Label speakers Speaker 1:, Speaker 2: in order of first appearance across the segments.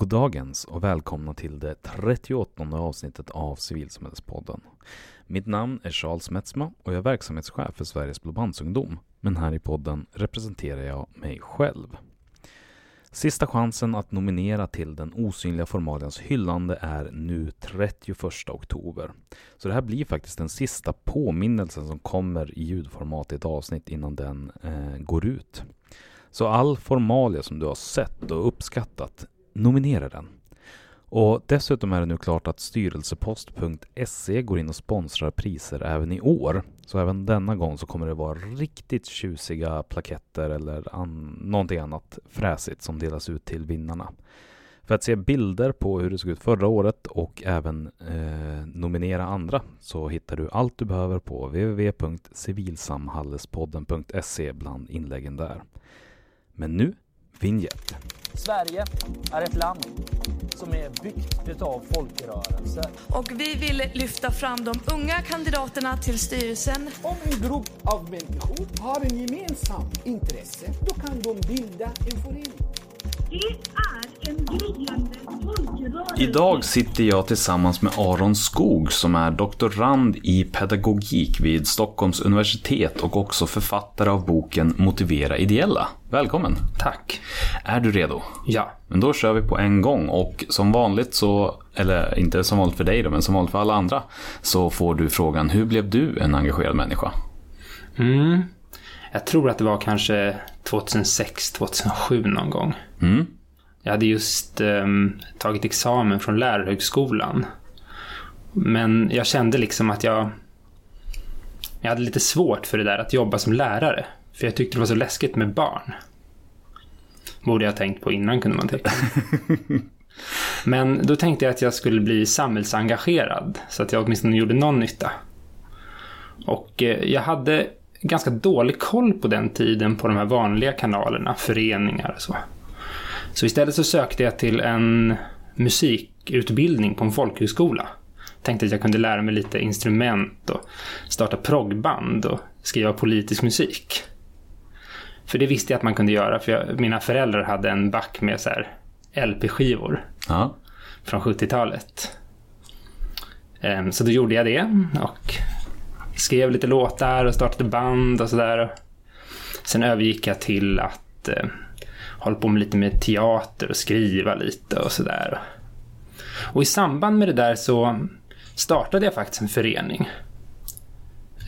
Speaker 1: Goddagens och välkomna till det 38 avsnittet av Civilsamhällespodden. Mitt namn är Charles Metzma och jag är verksamhetschef för Sveriges Blåbandsungdom. Men här i podden representerar jag mig själv. Sista chansen att nominera till den osynliga formalians hyllande är nu 31 oktober. Så det här blir faktiskt den sista påminnelsen som kommer i ljudformat i ett avsnitt innan den eh, går ut. Så all formalia som du har sett och uppskattat, nominera den. Och dessutom är det nu klart att styrelsepost.se går in och sponsrar priser även i år. Så även denna gång så kommer det vara riktigt tjusiga plaketter eller an någonting annat fräsigt som delas ut till vinnarna. För att se bilder på hur det såg ut förra året och även eh, nominera andra så hittar du allt du behöver på www.civilsamhallespodden.se bland inläggen där. Men nu, vinjett.
Speaker 2: Sverige är ett land som är byggt av folkrörelser.
Speaker 3: Och vi vill lyfta fram de unga kandidaterna till styrelsen.
Speaker 4: Om en grupp av människor har en gemensam intresse, då kan de bilda en förening.
Speaker 1: Idag sitter jag tillsammans med Aron Skog som är doktorand i pedagogik vid Stockholms universitet och också författare av boken Motivera ideella. Välkommen!
Speaker 5: Tack.
Speaker 1: Är du redo?
Speaker 5: Ja.
Speaker 1: Men då kör vi på en gång och som vanligt så, eller inte som vanligt för dig då, men som vanligt för alla andra, så får du frågan hur blev du en engagerad människa?
Speaker 5: Mm. Jag tror att det var kanske 2006, 2007 någon gång.
Speaker 1: Mm.
Speaker 5: Jag hade just um, tagit examen från lärarhögskolan. Men jag kände liksom att jag... Jag hade lite svårt för det där att jobba som lärare. För jag tyckte det var så läskigt med barn. Borde jag tänkt på innan kunde man tänka. Men då tänkte jag att jag skulle bli samhällsengagerad. Så att jag åtminstone gjorde någon nytta. Och eh, jag hade ganska dålig koll på den tiden på de här vanliga kanalerna, föreningar och så. Så istället så sökte jag till en musikutbildning på en folkhögskola. Tänkte att jag kunde lära mig lite instrument och starta proggband och skriva politisk musik. För det visste jag att man kunde göra, för jag, mina föräldrar hade en back med så här LP-skivor
Speaker 1: Ja.
Speaker 5: från 70-talet. Ehm, Så då gjorde jag det och skrev lite låtar och startade band och sådär. Sen övergick jag till att eh, hålla på med lite med teater och skriva lite och sådär. Och i samband med det där så startade jag faktiskt en förening.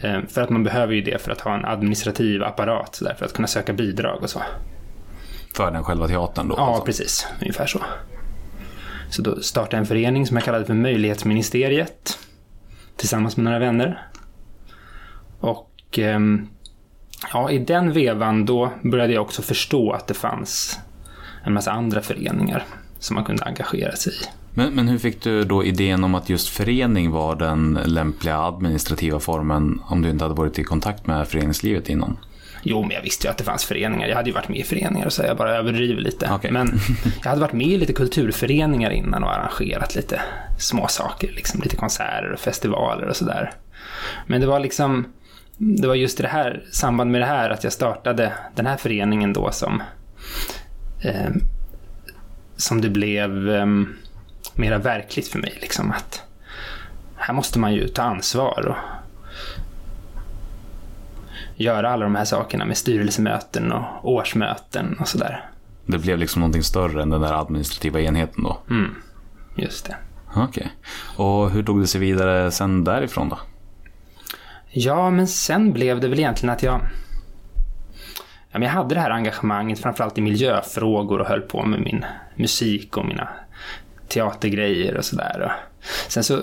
Speaker 5: Ehm, För att man behöver ju det för att ha en administrativ apparat där, för att kunna söka bidrag och så.
Speaker 1: För den själva teatern då?
Speaker 5: Ja,
Speaker 1: alltså.
Speaker 5: precis. Ungefär så. Så då startade jag en förening som jag kallade för Möjlighetsministeriet. Tillsammans med några vänner. Och ehm, ja, i den vevan då började jag också förstå att det fanns en massa andra föreningar som man kunde engagera sig i.
Speaker 1: Men, men hur fick du då idén om att just förening var den lämpliga administrativa formen om du inte hade varit i kontakt med föreningslivet innan?
Speaker 5: Jo, men jag visste ju att det fanns föreningar. Jag hade ju varit med i föreningar så jag bara överdriver lite.
Speaker 1: Okej.
Speaker 5: Men jag hade varit med i lite kulturföreningar innan och arrangerat lite små saker, liksom lite konserter och festivaler och sådär. Men det var liksom, det var just i det här, samband med det här att jag startade den här föreningen då som, eh, som det blev eh, mera verkligt för mig liksom att här måste man ju ta ansvar och göra alla de här sakerna med styrelsemöten och årsmöten och sådär.
Speaker 1: Det blev liksom någonting större än den där administrativa enheten då?
Speaker 5: Mm, just det.
Speaker 1: Okej. Och hur tog det sig vidare sen därifrån då?
Speaker 5: Ja, men sen blev det väl egentligen att jag... Ja, men jag hade det här engagemanget framförallt i miljöfrågor och höll på med min musik och mina teatergrejer och sådär. Sen så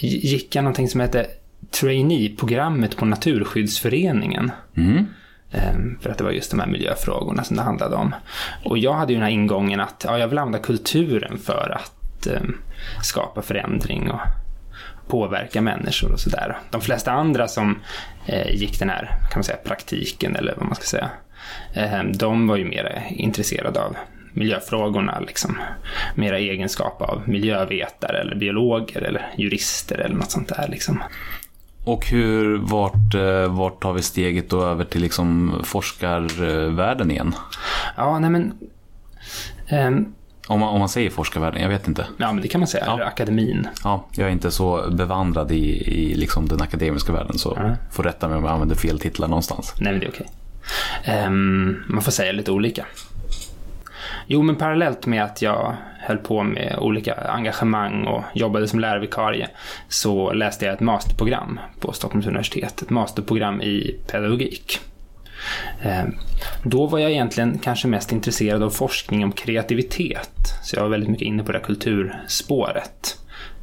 Speaker 5: gick jag någonting som hette trainee-programmet på Naturskyddsföreningen.
Speaker 1: Mm.
Speaker 5: Ehm, För att det var just de här miljöfrågorna som det handlade om. Och jag hade ju den här ingången att ja, jag vill använda kulturen för att ehm, skapa förändring och påverka människor och sådär. De flesta andra som eh, gick den här, kan man säga, praktiken eller vad man ska säga, eh, de var ju mer intresserade av miljöfrågorna, liksom. Mera egenskap av miljövetare eller biologer eller jurister eller något sånt där liksom.
Speaker 1: Och hur, vart, eh, vart tar vi steget då över till liksom forskarvärlden igen?
Speaker 5: Ja, nej men... ehm,
Speaker 1: Om man, om man säger forskarvärlden, jag vet inte.
Speaker 5: Ja, men det kan man säga.
Speaker 1: Ja.
Speaker 5: Akademin.
Speaker 1: Ja, jag är inte så bevandrad i, i liksom den akademiska världen så
Speaker 5: Nej.
Speaker 1: får rätta mig om jag använder fel titlar någonstans.
Speaker 5: Nej, men det är okej. Ehm, man får säga lite olika. Jo, men parallellt med att jag höll på med olika engagemang och jobbade som lärarvikarie så läste jag ett masterprogram på Stockholms universitet. Ett masterprogram i pedagogik. Eh, då var jag egentligen kanske mest intresserad av forskning om kreativitet. Så jag var väldigt mycket inne på det här kulturspåret.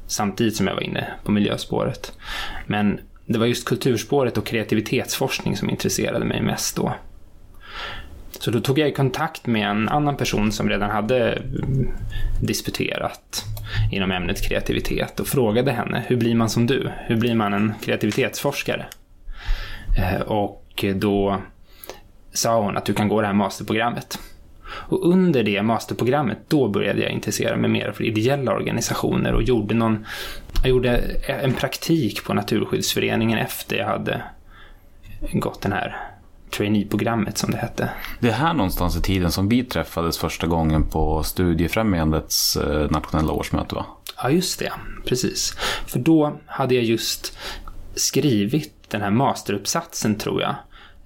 Speaker 5: Samtidigt som jag var inne på miljöspåret. Men det var just kulturspåret och kreativitetsforskning som intresserade mig mest då. Så då tog jag i kontakt med en annan person som redan hade mm, disputerat inom ämnet kreativitet och frågade henne, hur blir man som du? Hur blir man en kreativitetsforskare? Eh, och då sa hon att du kan gå det här masterprogrammet. Och under det masterprogrammet, då började jag intressera mig mer för ideella organisationer och gjorde någon, jag gjorde en praktik på Naturskyddsföreningen efter jag hade gått den här trainee-programmet som det hette.
Speaker 1: Det är här någonstans i tiden som vi träffades första gången på Studiefrämjandets eh, nationella årsmöte va?
Speaker 5: Ja, just det. Precis. För då hade jag just skrivit den här masteruppsatsen, tror jag,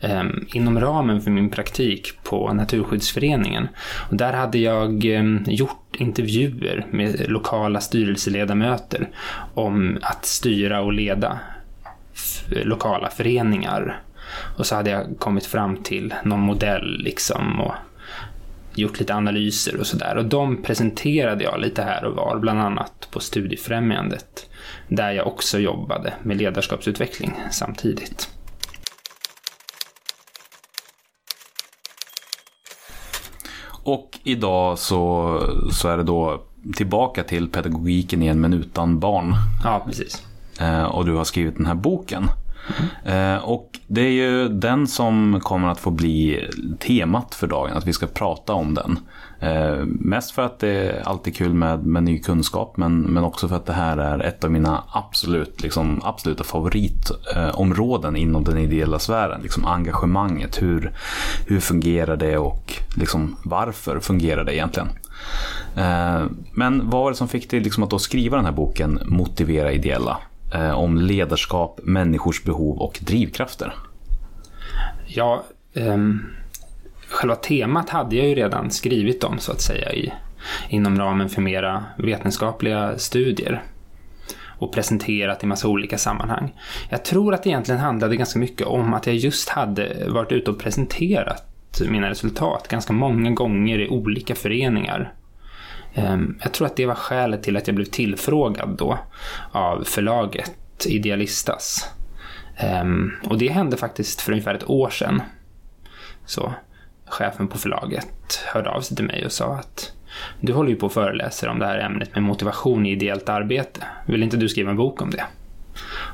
Speaker 5: Ehm, inom ramen för min praktik på Naturskyddsföreningen. Och där hade jag ehm, gjort intervjuer med lokala styrelseledamöter om att styra och leda lokala föreningar. Och så hade jag kommit fram till någon modell liksom och gjort lite analyser och sådär. Och de presenterade jag lite här och var, bland annat på Studiefrämjandet. Där jag också jobbade med ledarskapsutveckling samtidigt.
Speaker 1: Och idag så, så är det då tillbaka till pedagogiken igen men utan barn.
Speaker 5: Ja, precis.
Speaker 1: Eh, och du har skrivit den här boken. Eh, och det är ju den som kommer att få bli temat för dagen, att vi ska prata om den. Eh, mest för att det är alltid kul med, med ny kunskap, men, men också för att det här är ett av mina absolut, liksom, absoluta favoritområden inom den ideella sfären. Liksom engagemanget, hur, hur fungerar det och liksom, varför fungerar det egentligen? Eh, men vad var det som fick dig liksom att då skriva den här boken Motivera ideella? Eh, om ledarskap, människors behov och drivkrafter.
Speaker 5: Ja, ehm, själva temat hade jag ju redan skrivit om så att säga i, inom ramen för mera vetenskapliga studier och presenterat i massa olika sammanhang. Jag tror att det egentligen handlade ganska mycket om att jag just hade varit ute och presenterat mina resultat ganska många gånger i olika föreningar. Ehm, Jag tror att det var skälet till att jag blev tillfrågad då av förlaget Idealistas. Ehm, Och det hände faktiskt för ungefär ett år sedan. Så chefen på förlaget hörde av sig till mig och sa att du håller ju på och föreläser om det här ämnet med motivation i ideellt arbete. Vill inte du skriva en bok om det?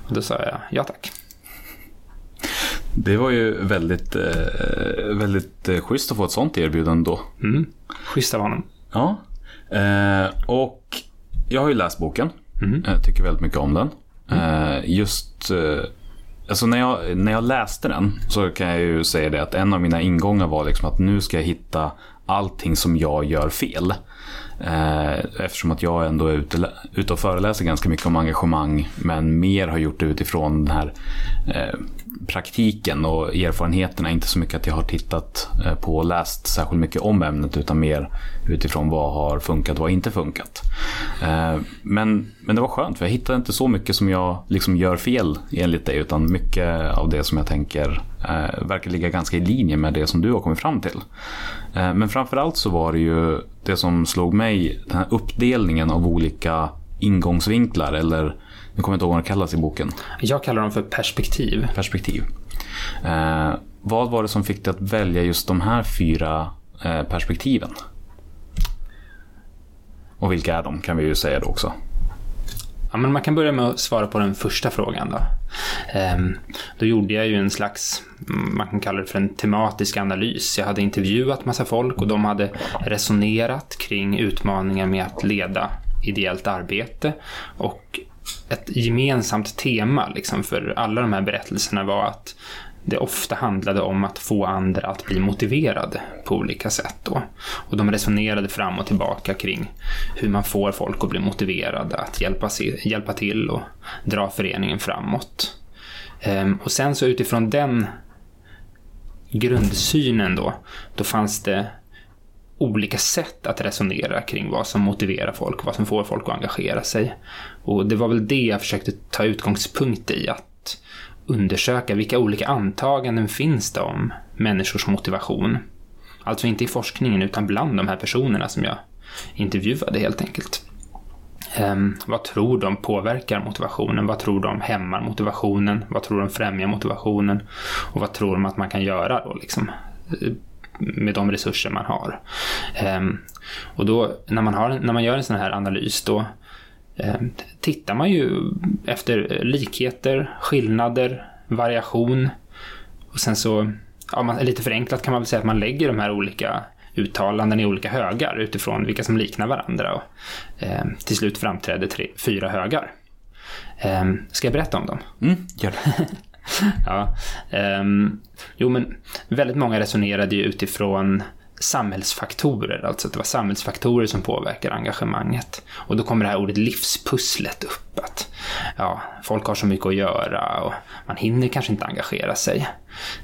Speaker 5: Och då sa jag ja tack.
Speaker 1: Det var ju väldigt, eh, väldigt eh, schysst att få ett sånt erbjudande då.
Speaker 5: Mm. Schysst av honom.
Speaker 1: Ja. Eh, och jag har ju läst boken.
Speaker 5: Mm.
Speaker 1: Jag tycker väldigt mycket om den. Eh, just eh, alltså när, jag, när jag läste den så kan jag ju säga det att en av mina ingångar var liksom att nu ska jag hitta allting som jag gör fel. Eh, eftersom att jag ändå är ute, ute och föreläser ganska mycket om engagemang men mer har gjort det utifrån den här eh, praktiken och erfarenheterna. Inte så mycket att jag har tittat eh, på och läst särskilt mycket om ämnet utan mer utifrån vad har funkat och vad har inte funkat. Eh, men, men det var skönt för jag hittade inte så mycket som jag liksom gör fel enligt dig utan mycket av det som jag tänker eh, verkar ligga ganska i linje med det som du har kommit fram till. Men framförallt så var det ju det som slog mig, den här uppdelningen av olika ingångsvinklar eller nu kommer jag inte ihåg vad det kallas i boken
Speaker 5: Jag kallar dem för perspektiv.
Speaker 1: perspektiv. Eh, vad var det som fick dig att välja just de här fyra eh, perspektiven? Och vilka är de, kan vi ju säga då också.
Speaker 5: Ja, men man kan börja med att svara på den första frågan. Då. Ehm, då gjorde jag ju en slags, mm, man kan kalla det för en tematisk analys. Jag hade intervjuat massa folk och de hade resonerat kring utmaningar med att leda ideellt arbete. Och ett gemensamt tema liksom, för alla de här berättelserna var att det ofta handlade om att få andra att bli motiverade på olika sätt. Då. Och de resonerade fram och tillbaka kring hur man får folk att bli motiverade att hjälpa, hjälpa till och dra föreningen framåt. Ehm, och sen så utifrån den grundsynen då, då fanns det olika sätt att resonera kring vad som motiverar folk, vad som får folk att engagera sig. Och det var väl det jag försökte ta utgångspunkt i, att undersöka vilka olika antaganden finns det om människors motivation. Alltså inte i forskningen utan bland de här personerna som jag intervjuade helt enkelt. Um, vad tror de påverkar motivationen? Vad tror de hämmar motivationen? Vad tror de främjar motivationen? Och vad tror de att man kan göra då liksom? Med de resurser man har. Um, och då när man, har, när man gör en sån här analys då Eh, tittar man ju efter likheter, skillnader, variation. Och sen så, ja, man, lite förenklat kan man väl säga att man lägger de här olika uttalanden i olika högar utifrån vilka som liknar varandra. Och, eh, till slut framträder tre, fyra högar. Eh, ska jag berätta om dem?
Speaker 1: Mm, gör det.
Speaker 5: ja, Um, jo, men väldigt många resonerade ju utifrån samhällsfaktorer, alltså att det var samhällsfaktorer som påverkar engagemanget. Och då kommer det här ordet livspusslet upp. Att ja, folk har så mycket att göra och man hinner kanske inte engagera sig.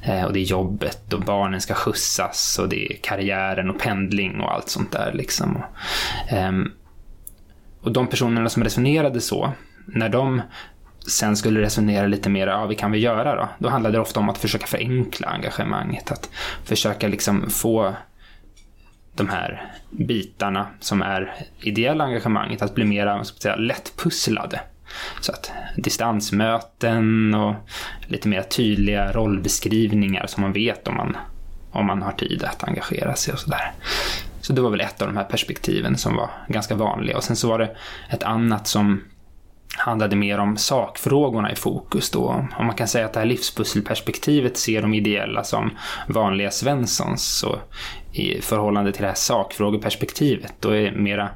Speaker 5: Eh, och det är jobbet och barnen ska skjutsas och det är karriären och pendling och allt sånt där. Liksom. Och, eh, och de personerna som resonerade så, när de sen skulle resonera lite mer, ja, vad kan vi göra då? Då handlade det ofta om att försöka förenkla engagemanget, att försöka liksom få de här bitarna som är ideella engagemanget att bli mer säga, lättpusslade. Så att distansmöten och lite mer tydliga rollbeskrivningar som man vet om man, om man har tid att engagera sig och sådär. Så det var väl ett av de här perspektiven som var ganska vanliga. Och sen så var det ett annat som handlade mer om sakfrågorna i fokus då. Om man kan säga att det här livspusselperspektivet ser de ideella som vanliga Svenssons så i förhållande till det här sakfrågeperspektivet då är mera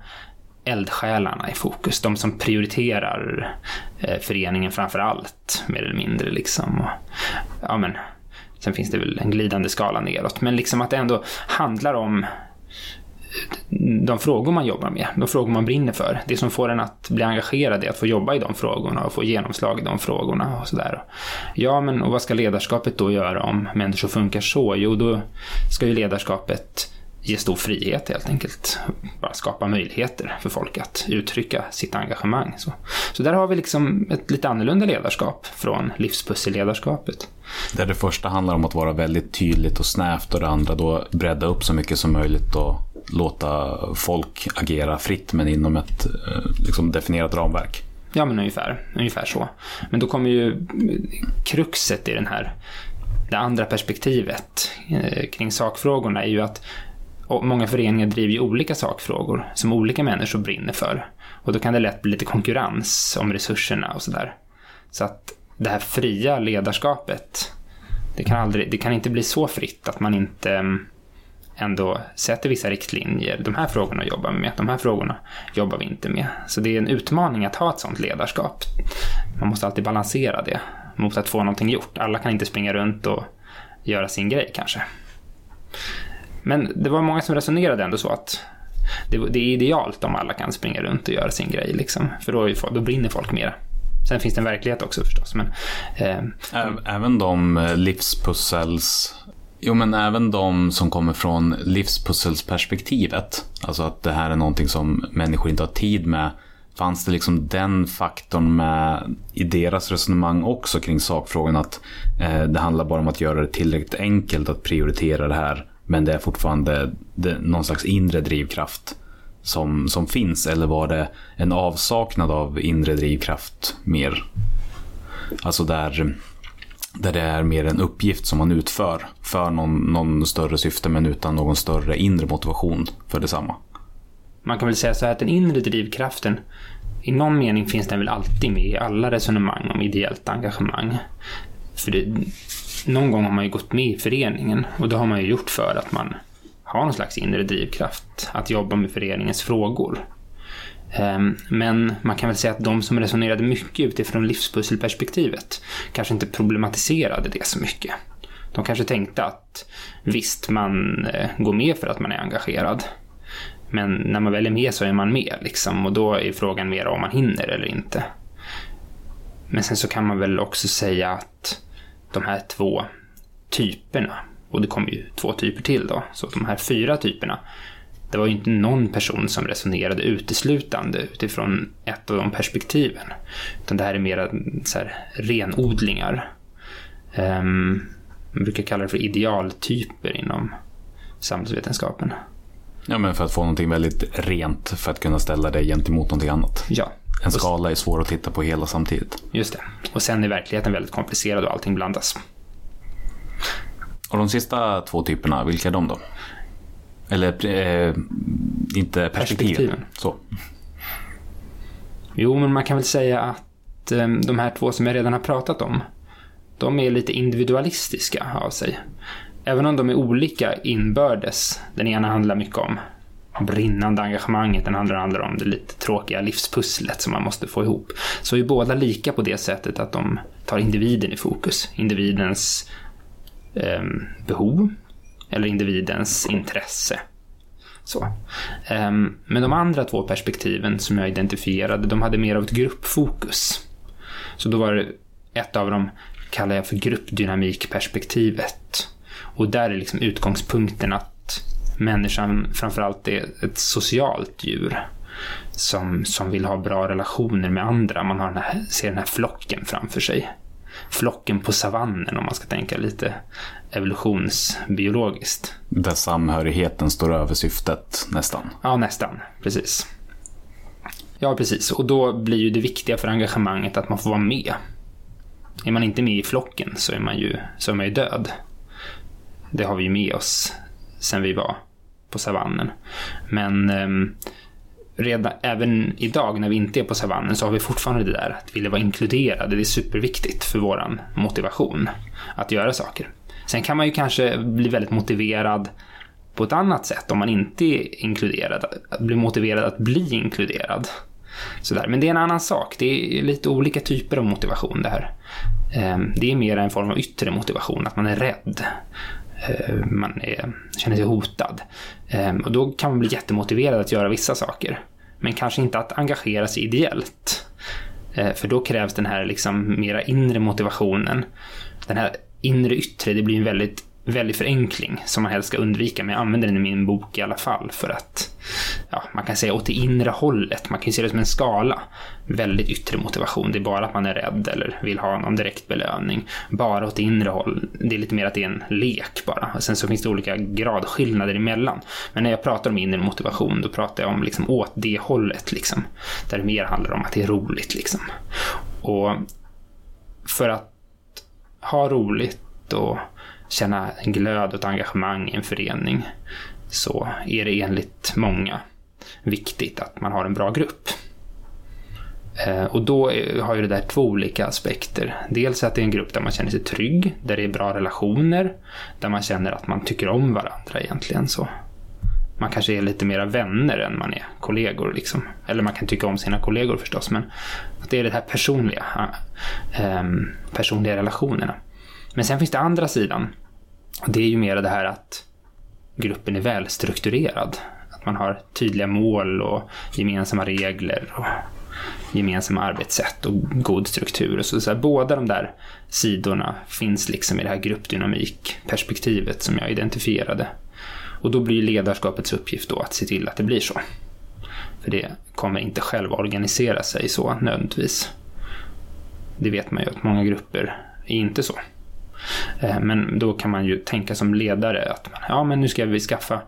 Speaker 5: eldsjälarna i fokus. De som prioriterar eh, föreningen framför allt, mer eller mindre liksom. Och, ja, men, sen finns det väl en glidande skala neråt, men liksom att det ändå handlar om de frågor man jobbar med, de frågor man brinner för. Det som får en att bli engagerad är att få jobba i de frågorna och få genomslag i de frågorna och sådär. Ja, men och vad ska ledarskapet då göra om människor funkar så? Jo, då ska ju ledarskapet ge stor frihet helt enkelt. Bara skapa möjligheter för folk att uttrycka sitt engagemang. Så, så där har vi liksom ett lite annorlunda ledarskap från livspusselledarskapet.
Speaker 1: Där det första handlar om att vara väldigt tydligt och snävt och det andra då bredda upp så mycket som möjligt och låta folk agera fritt men inom ett eh, liksom, definierat ramverk.
Speaker 5: Ja, men ungefär, ungefär så. Men då kommer ju kruxet i den här, det andra perspektivet eh, kring sakfrågorna är ju att många föreningar driver ju olika sakfrågor som olika människor brinner för. Och då kan det lätt bli lite konkurrens om resurserna och sådär. Så att det här fria ledarskapet, det kan, aldrig, det kan inte bli så fritt att man inte mm, ändå sätter vissa riktlinjer. De här frågorna jobbar vi med, de här frågorna jobbar vi inte med. Så det är en utmaning att ha ett sånt ledarskap. Man måste alltid balansera det mot att få någonting gjort. Alla kan inte springa runt och göra sin grej kanske. Men det var många som resonerade ändå så att det, det är idealt om alla kan springa runt och göra sin grej, liksom. för då, då brinner folk mera. Sen finns det en verklighet också förstås. Men,
Speaker 1: eh, Även de eh, livspussels Jo, men även de som kommer från livspusselsperspektivet. Alltså att det här är någonting som människor inte har tid med. Fanns det liksom den faktorn med i deras resonemang också kring sakfrågan att eh, det handlar bara om att göra det tillräckligt enkelt att prioritera det här. Men det är fortfarande det, någon slags inre drivkraft som, som finns. Eller var det en avsaknad av inre drivkraft mer? Alltså där där det är mer en uppgift som man utför för någon, någon större syfte men utan någon större inre motivation för detsamma.
Speaker 5: Man kan väl säga så här att den inre drivkraften i någon mening finns den väl alltid med i alla resonemang om ideellt engagemang. För det, någon gång har man ju gått med i föreningen och det har man ju gjort för att man har någon slags inre drivkraft att jobba med föreningens frågor. Ehm, men man kan väl säga att de som resonerade mycket utifrån livspusselperspektivet kanske inte problematiserade det så mycket. De kanske tänkte att visst, man eh, går med för att man är engagerad. Men när man väl är med så är man med liksom och då är frågan mer om man hinner eller inte. Men sen så kan man väl också säga att de här två typerna, och det kommer ju två typer till då, så de här fyra typerna, det var ju inte någon person som resonerade uteslutande utifrån ett av de perspektiven. Utan det här är mera så här, renodlingar. Um, man brukar kalla det för idealtyper inom samhällsvetenskapen.
Speaker 1: Ja, men för att få någonting väldigt rent för att kunna ställa det gentemot någonting annat.
Speaker 5: Ja.
Speaker 1: En skala är svår att titta på hela samtidigt.
Speaker 5: Just det. Och sen är verkligheten väldigt komplicerad och allting blandas.
Speaker 1: Och de sista två typerna, vilka är de då? Eller eh, inte perspektiven.
Speaker 5: Perspektiven.
Speaker 1: Så.
Speaker 5: Jo, men man kan väl säga att eh, de här två som jag redan har pratat om, de är lite individualistiska av sig. Även om de är olika inbördes. Den ena handlar mycket om brinnande engagemanget, den andra handlar om det lite tråkiga livspusslet som man måste få ihop. Så är båda lika på det sättet att de tar individen i fokus. Individens eh, behov eller individens intresse. Så. Ehm, men de andra två perspektiven som jag identifierade, de hade mer av ett gruppfokus. Så då var det ett av dem kallar jag för gruppdynamikperspektivet. Och där är liksom utgångspunkten att människan framförallt är ett socialt djur som, som vill ha bra relationer med andra. Man har den här, ser den här flocken framför sig. Flocken på savannen om man ska tänka lite evolutionsbiologiskt.
Speaker 1: Där samhörigheten står över syftet nästan.
Speaker 5: Ja, nästan. Precis. Ja, precis. Och då blir ju det viktiga för engagemanget att man får vara med. Är man inte med i flocken så är man ju, så är man ju död. Det har vi ju med oss sen vi var på savannen. Men eh, redan, även idag när vi inte är på savannen så har vi fortfarande det där att vilja vara inkluderade. Det är superviktigt för vår motivation att göra saker. Sen kan man ju kanske bli väldigt motiverad på ett annat sätt om man inte är inkluderad. Att bli motiverad att bli inkluderad. Sådär. Men det är en annan sak. Det är lite olika typer av motivation det här. Ehm, det är mer en form av yttre motivation, att man är rädd. Ehm, man är, känner sig hotad. Ehm, och då kan man bli jättemotiverad att göra vissa saker. Men kanske inte att engagera sig ideellt. Eh, för då krävs den här liksom mera inre motivationen. Den här inre yttre, det blir en väldigt, väldig förenkling som man helst ska undvika, men jag använder den i min bok i alla fall för att, ja, man kan säga åt det inre hållet. Man kan ju se det som en skala. Väldigt yttre motivation, det är bara att man är rädd eller vill ha någon direkt belöning. Bara åt det inre håll, det är lite mer att det är en lek bara. Och sen så finns det olika gradskillnader emellan. Men när jag pratar om inre motivation, då pratar jag om liksom åt det hållet liksom. Där det mer handlar om att det är roligt liksom. Och för att ha roligt och känna en glöd och ett engagemang i en förening så är det enligt många viktigt att man har en bra grupp. Eh, och då har ju det där två olika aspekter. Dels att det är en grupp där man känner sig trygg, där det är bra relationer, där man känner att man tycker om varandra egentligen. så. Man kanske är lite mera vänner än man är kollegor. Liksom. Eller man kan tycka om sina kollegor förstås, men att det är det här personliga, eh, eh, personliga relationerna. Men sen finns det andra sidan. Det är ju mer det här att gruppen är välstrukturerad. Att man har tydliga mål och gemensamma regler och gemensamma arbetssätt och god struktur. Och så, så här, båda de där sidorna finns liksom i det här gruppdynamikperspektivet som jag identifierade. Och då blir ledarskapets uppgift då att se till att det blir så. För det kommer inte själv organisera sig så nödvändigtvis. Det vet man ju att många grupper är inte så. Eh, men då kan man ju tänka som ledare att ja, men nu ska vi skaffa,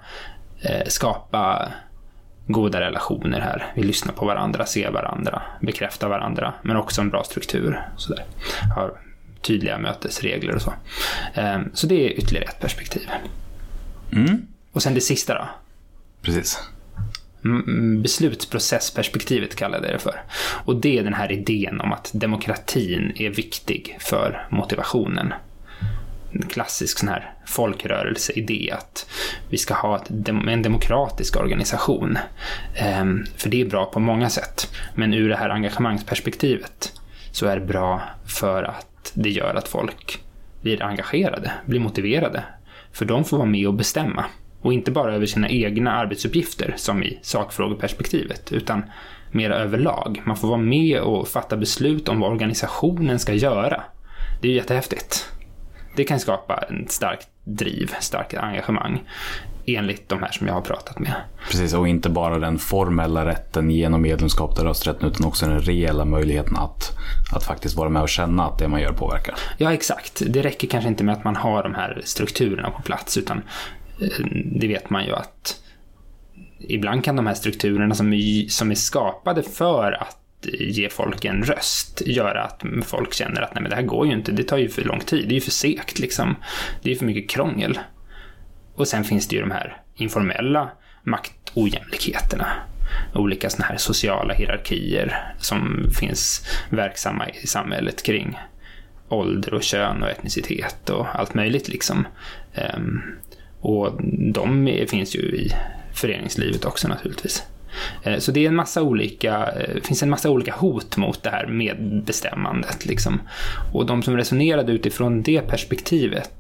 Speaker 5: eh, skapa goda relationer här. Vi lyssnar på varandra, ser varandra, bekräftar varandra, men också en bra struktur. Så där. Har tydliga mötesregler och så. Eh, så det är ytterligare ett perspektiv.
Speaker 1: Mm.
Speaker 5: Och sen det sista då?
Speaker 1: Precis.
Speaker 5: Beslutsprocessperspektivet kallade jag det för. Och det är den här idén om att demokratin är viktig för motivationen. En klassisk sån här folkrörelseidé att vi ska ha ett, en demokratisk organisation. Ehm, för det är bra på många sätt. Men ur det här engagemangsperspektivet så är det bra för att det gör att folk blir engagerade, blir motiverade. För de får vara med och bestämma. Och inte bara över sina egna arbetsuppgifter, som i sakfrågeperspektivet, utan mer överlag. Man får vara med och fatta beslut om vad organisationen ska göra. Det är ju jättehäftigt. Det kan skapa en starkt driv, starkt engagemang enligt de här som jag har pratat med.
Speaker 1: Precis, och inte bara den formella rätten genom medlemskap och rösträtten utan också den reella möjligheten att, att faktiskt vara med och känna att det man gör påverkar.
Speaker 5: Ja, exakt. Det räcker kanske inte med att man har de här strukturerna på plats utan eh, det vet man ju att ibland kan de här strukturerna som är, som är skapade för att ge folk en röst göra att folk känner att nej men det här går ju inte, det tar ju för lång tid, det är ju för segt liksom. Det är ju för mycket krångel. Och sen finns det ju de här informella maktojämlikheterna. Olika sådana här sociala hierarkier som finns verksamma i samhället kring ålder och kön och etnicitet och allt möjligt liksom. Ehm, och de finns ju i föreningslivet också naturligtvis. Eh, så det är en massa olika, eh, finns en massa olika hot mot det här medbestämmandet. Liksom. Och de som resonerade utifrån det perspektivet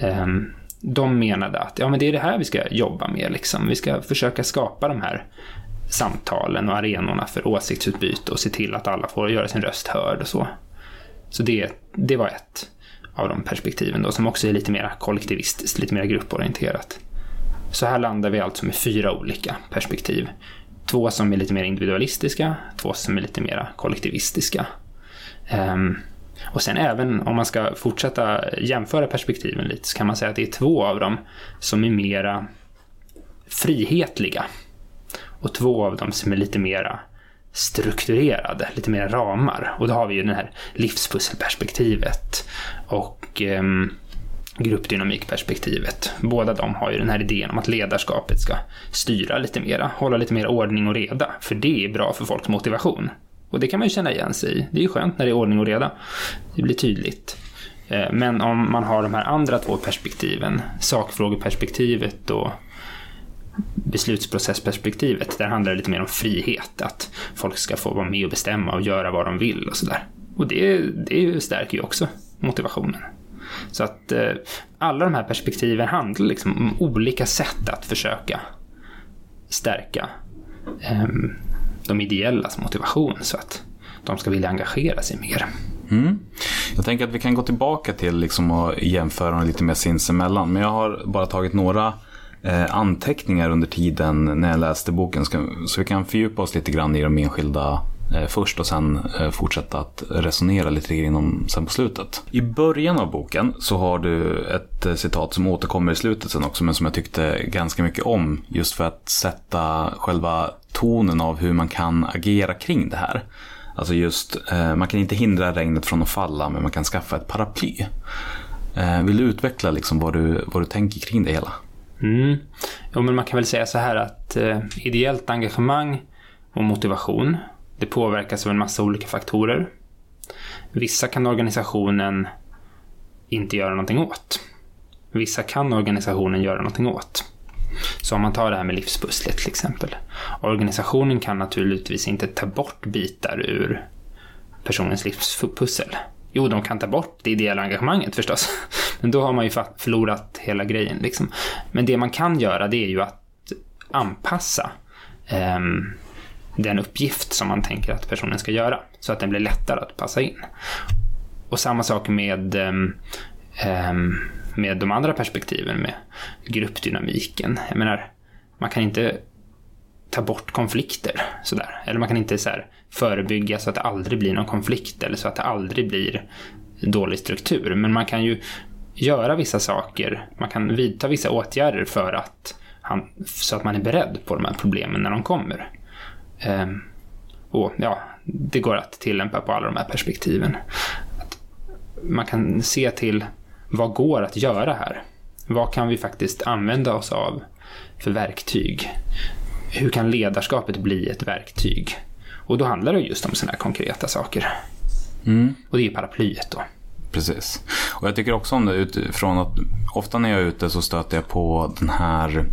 Speaker 5: ehm, de menade att ja, men det är det här vi ska jobba med. Liksom. Vi ska försöka skapa de här samtalen och arenorna för åsiktsutbyte och se till att alla får göra sin röst hörd och så. Så det, det var ett av de perspektiven då, som också är lite mer kollektivistiskt, lite mer grupporienterat. Så här landar vi alltså med fyra olika perspektiv. Två som är lite mer individualistiska, två som är lite mer kollektivistiska. Um, och sen även om man ska fortsätta jämföra perspektiven lite så kan man säga att det är två av dem som är mera frihetliga. Och två av dem som är lite mera strukturerade, lite mer ramar. Och då har vi ju det här livspusselperspektivet och um, gruppdynamikperspektivet. Båda de har ju den här idén om att ledarskapet ska styra lite mera, hålla lite mer ordning och reda, för det är bra för folks motivation. Och det kan man ju känna igen sig i. Det är ju skönt när det är ordning och reda. Det blir tydligt. Eh, men om man har de här andra två perspektiven, sakfrågeperspektivet och beslutsprocessperspektivet, där handlar det lite mer om frihet. Att folk ska få vara med och bestämma och göra vad de vill och sådär. Och det, det stärker ju också motivationen. Så att eh, alla de här perspektiven handlar liksom om olika sätt att försöka stärka eh, de ideellas motivation så att de ska vilja engagera sig mer.
Speaker 1: Mm. Jag tänker att vi kan gå tillbaka till liksom att jämföra dem lite mer sinsemellan. Men jag har bara tagit några eh, anteckningar under tiden när jag läste boken. Så vi kan fördjupa oss lite grann i de enskilda Eh, först och sen eh, fortsätta att resonera lite kring dem sen på slutet. I början av boken så har du ett eh, citat som återkommer i slutet sen också men som jag tyckte ganska mycket om just för att sätta själva tonen av hur man kan agera kring det här. Alltså just, man kan inte hindra regnet från att falla men man kan skaffa ett paraply. Vill du utveckla liksom vad, du, vad du tänker kring det hela?
Speaker 5: Mm. Jo, men man kan väl säga så här att eh, ideellt engagemang och motivation, det påverkas av en massa olika faktorer. Vissa kan organisationen inte göra någonting åt. Vissa kan organisationen göra någonting åt. Så om man tar det här med livspusslet till exempel. Organisationen kan naturligtvis inte ta bort bitar ur personens livspussel. Jo, de kan ta bort det ideella engagemanget förstås. Men då har man ju förlorat hela grejen. Liksom. Men det man kan göra det är ju att anpassa eh, den uppgift som man tänker att personen ska göra. Så att den blir lättare att passa in. Och samma sak med ehm, ehm, med de andra perspektiven, med gruppdynamiken. Jag menar, man kan inte ta bort konflikter sådär. Eller man kan inte så förebygga så att det aldrig blir någon konflikt eller så att det aldrig blir dålig struktur. Men man kan ju göra vissa saker, man kan vidta vissa åtgärder för att han, så att man är beredd på de här problemen när de kommer. Ehm, och ja, det går att tillämpa på alla de här perspektiven. Att man kan se till vad går att göra här? Vad kan vi faktiskt använda oss av för verktyg? Hur kan ledarskapet bli ett verktyg? Och då handlar det just om sådana här konkreta saker. Mm. Och det är paraplyet då.
Speaker 1: Precis. Och jag tycker också om det utifrån att ofta när jag är ute så stöter jag på den här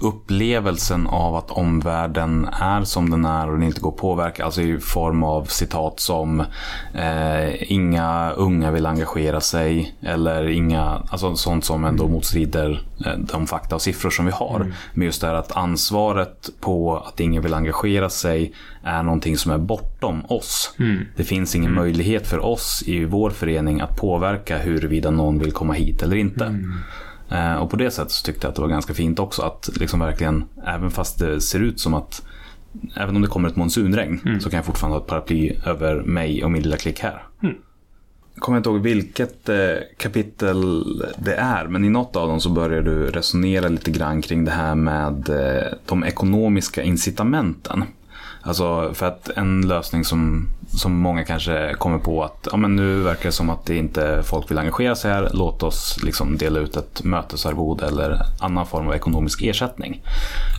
Speaker 1: upplevelsen av att omvärlden är som den är och den inte går att påverka. Alltså i form av citat som eh, inga unga vill engagera sig eller inga, alltså sånt som ändå motstrider eh, de fakta och siffror som vi har. Mm. Men just det här att ansvaret på att ingen vill engagera sig är någonting som är bortom oss. Mm. Det finns ingen mm. möjlighet för oss i vår förening att påverka huruvida någon vill komma hit eller inte. Mm. Eh, och på det sättet så tyckte jag att det var ganska fint också att liksom verkligen, även fast det ser ut som att Även om det kommer ett monsunregn mm. så kan jag fortfarande ha ett paraply över mig och min lilla klick här. Mm. Jag kommer inte ihåg vilket eh, kapitel det är, men i något av dem så börjar du resonera lite grann kring det här med eh, de ekonomiska incitamenten. Alltså för att en lösning som, som många kanske kommer på att ja, men nu verkar det som att det inte folk vill engagera sig här. Låt oss liksom dela ut ett mötesarvode eller annan form av ekonomisk ersättning.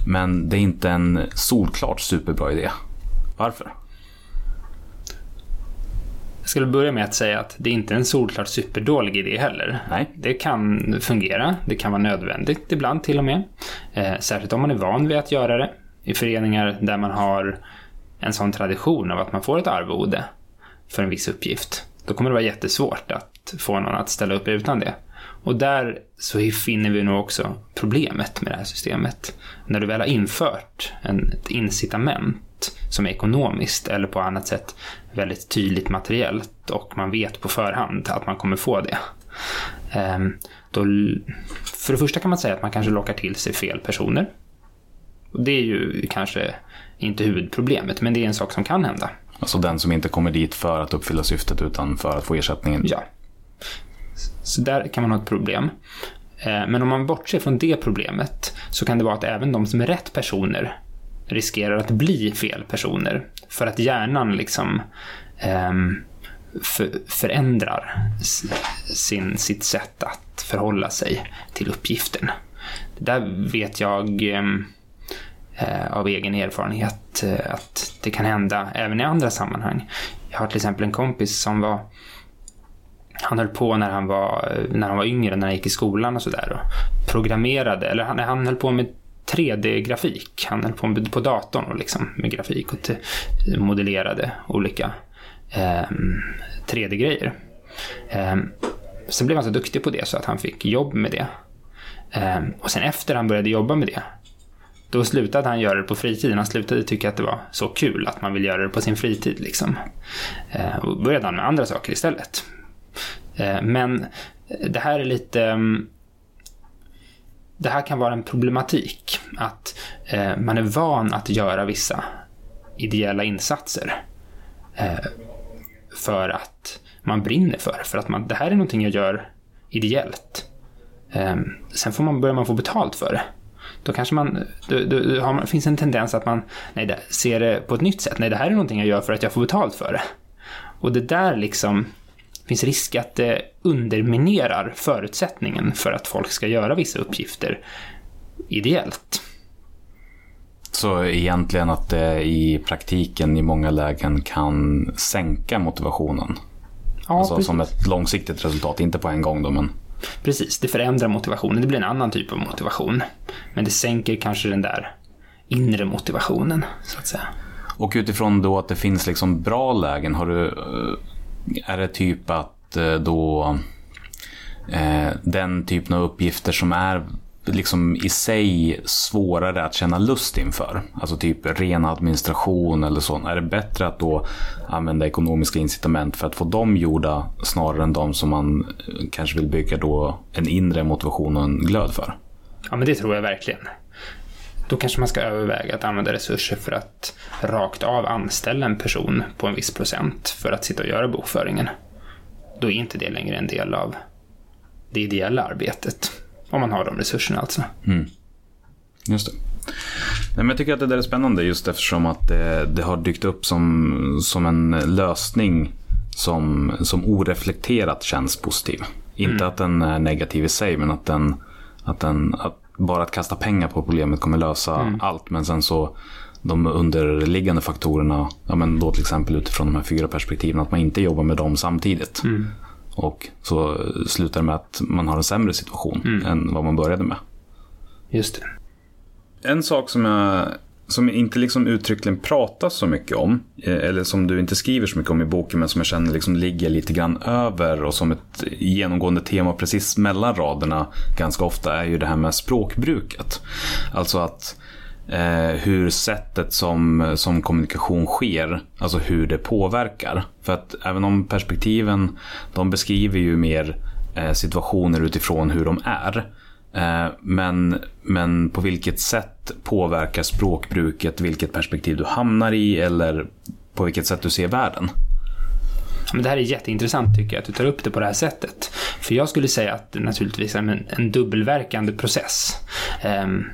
Speaker 1: Men det är inte en solklart superbra idé. Varför?
Speaker 5: Jag skulle börja med att säga att det är inte är en solklart superdålig idé heller.
Speaker 1: Nej.
Speaker 5: Det kan fungera, det kan vara nödvändigt ibland till och med. Eh, särskilt om man är van vid att göra det i föreningar där man har en sån tradition av att man får ett arvode för en viss uppgift. Då kommer det vara jättesvårt att få någon att ställa upp utan det. Och där så finner vi nog också problemet med det här systemet. När du väl har infört en, ett incitament som är ekonomiskt eller på annat sätt väldigt tydligt materiellt och man vet på förhand att man kommer få det. Ehm, då, för det första kan man säga att man kanske lockar till sig fel personer och det är ju kanske inte huvudproblemet, men det är en sak som kan hända.
Speaker 1: Alltså den som inte kommer dit för att uppfylla syftet utan för att få ersättningen?
Speaker 5: Ja. Så där kan man ha ett problem. Eh, men om man bortser från det problemet så kan det vara att även de som är rätt personer riskerar att bli fel personer. För att hjärnan liksom för, förändrar sin, sitt sätt att förhålla sig till uppgiften. Det där vet jag um, eh, Eh, av egen erfarenhet eh, att det kan hända även i andra sammanhang. Jag har till exempel en kompis som var han höll på när han var, eh, när han var yngre, när han gick i skolan och sådär och programmerade, eller han, han höll på med 3D-grafik. Han höll på med, på datorn och liksom med grafik och modellerade olika eh, 3D-grejer. Eh, sen blev han så duktig på det så att han fick jobb med det. Eh, och sen efter han började jobba med det då slutade han göra det på fritiden. Han slutade tycka att det var så kul att man vill göra det på sin fritid. Liksom. Eh, och började han med andra saker istället. Eh, men det här är lite... Mm, det här kan vara en problematik. Att eh, man är van att göra vissa ideella insatser. Eh, för att man brinner för För att man, det här är någonting jag gör ideellt. Eh, sen får man, börjar man få betalt för det då kanske man, då, då, då har man, finns en tendens att man nej, det, ser det på ett nytt sätt. Nej, det här är någonting jag gör för att jag får betalt för det. Och det där liksom, finns risk att det underminerar förutsättningen för att folk ska göra vissa uppgifter ideellt.
Speaker 1: Så egentligen att det i praktiken i många lägen kan sänka motivationen? Ja, alltså precis. som ett långsiktigt resultat, inte på en gång då men...
Speaker 5: Precis, det förändrar motivationen. Det blir en annan typ av motivation. Men det sänker kanske den där inre motivationen, så att säga.
Speaker 1: Och utifrån då att det finns liksom bra lägen, har du, eh, är det typ att eh, då eh, den typen av uppgifter som är liksom i sig svårare att känna lust inför. Alltså typ ren administration eller så. Är det bättre att då använda ekonomiska incitament för att få dem gjorda snarare än de som man eh, kanske vill bygga då en inre motivation och en glöd för?
Speaker 5: Ja, men det tror jag verkligen. Då kanske man ska överväga att använda resurser för att rakt av anställa en person på en viss procent för att sitta och göra bokföringen. Då är inte det längre en del av det ideella arbetet. Om man har de resurserna alltså.
Speaker 1: Mm. Just det. Nej, men jag tycker att det där är spännande just eftersom att det, det har dykt upp som, som en lösning som, som oreflekterat känns positiv. Inte mm. att den är negativ i sig, men att den, att den att bara att kasta pengar på problemet kommer lösa mm. allt. Men sen så de underliggande faktorerna, ja men då till exempel utifrån de här fyra perspektiven, att man inte jobbar med dem samtidigt. Mm. Och så slutar det med att man har en sämre situation än vad man började med.
Speaker 5: Just det.
Speaker 1: En sak som jag som inte liksom uttryckligen pratas så mycket om, eh, eller som du inte skriver så mycket om i boken, men som jag känner liksom ligger lite grann över och som ett genomgående tema precis mellan raderna ganska ofta är ju det här med språkbruket. Alltså att eh, hur sättet som, som kommunikation sker, alltså hur det påverkar. För att även om perspektiven, de beskriver ju mer eh, situationer utifrån hur de är. Eh, Men, men på vilket sätt påverkar språkbruket vilket perspektiv du hamnar i eller på vilket sätt du ser världen?
Speaker 5: Men det här är jätteintressant tycker jag, att du tar upp det på det här sättet. För jag skulle säga att det naturligtvis är en, en dubbelverkande process. Um,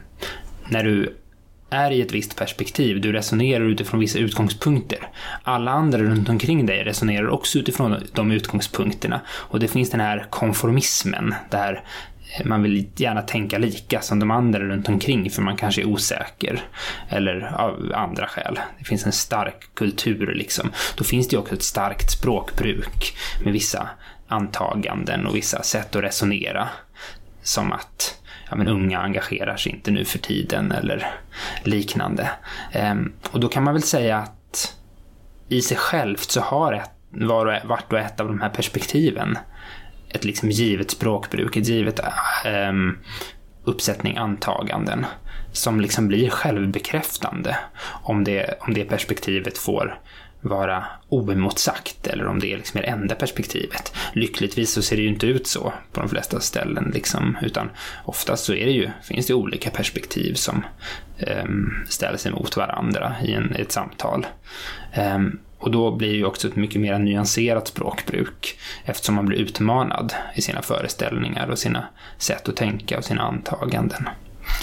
Speaker 5: när du är i ett visst perspektiv, du resonerar utifrån vissa utgångspunkter. Alla andra runt omkring dig resonerar också utifrån de utgångspunkterna. Och det finns den här konformismen, där eh, man vill gärna tänka lika som de andra runt omkring för man kanske är osäker. Eller av andra skäl. Det finns en stark kultur liksom. Då finns det ju också ett starkt språkbruk med vissa antaganden och vissa sätt att resonera. Som att ja, men unga engagerar sig inte nu för tiden eller liknande. Ehm, och då kan man väl säga att i sig självt så har ett, var och, vart och ett av de här perspektiven ett liksom givet språkbruk, ett givet ehm, uppsättning antaganden som liksom blir självbekräftande om det, om det perspektivet får vara oemotsagt eller om det är liksom det enda perspektivet. Lyckligtvis så ser det ju inte ut så på de flesta ställen liksom, utan oftast så är det ju, finns det olika perspektiv som um, ställs emot varandra i, en, i ett samtal. Um, och då blir det ju också ett mycket mer nyanserat språkbruk eftersom man blir utmanad i sina föreställningar och sina sätt att tänka och sina antaganden.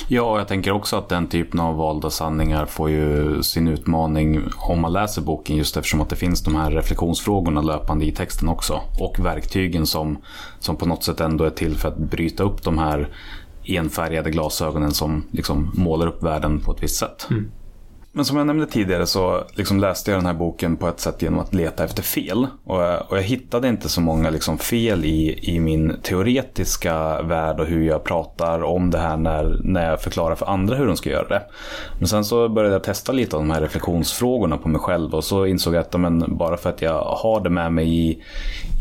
Speaker 1: Ja, jag tänker också att den typen av valda sanningar får ju sin utmaning om man läser boken just eftersom att det finns de här reflektionsfrågorna löpande i texten också. Och verktygen som, som på något sätt ändå är till för att bryta upp de här enfärgade glasögonen som liksom målar upp världen på ett visst sätt.
Speaker 5: Mm.
Speaker 1: Men som jag nämnde tidigare så liksom läste jag den här boken på ett sätt genom att leta efter fel. Och jag, och jag hittade inte så många liksom fel i, i min teoretiska värld och hur jag pratar om det här när, när jag förklarar för andra hur de ska göra det. Men sen så började jag testa lite av de här reflektionsfrågorna på mig själv och så insåg jag att men, bara för att jag har det med mig i,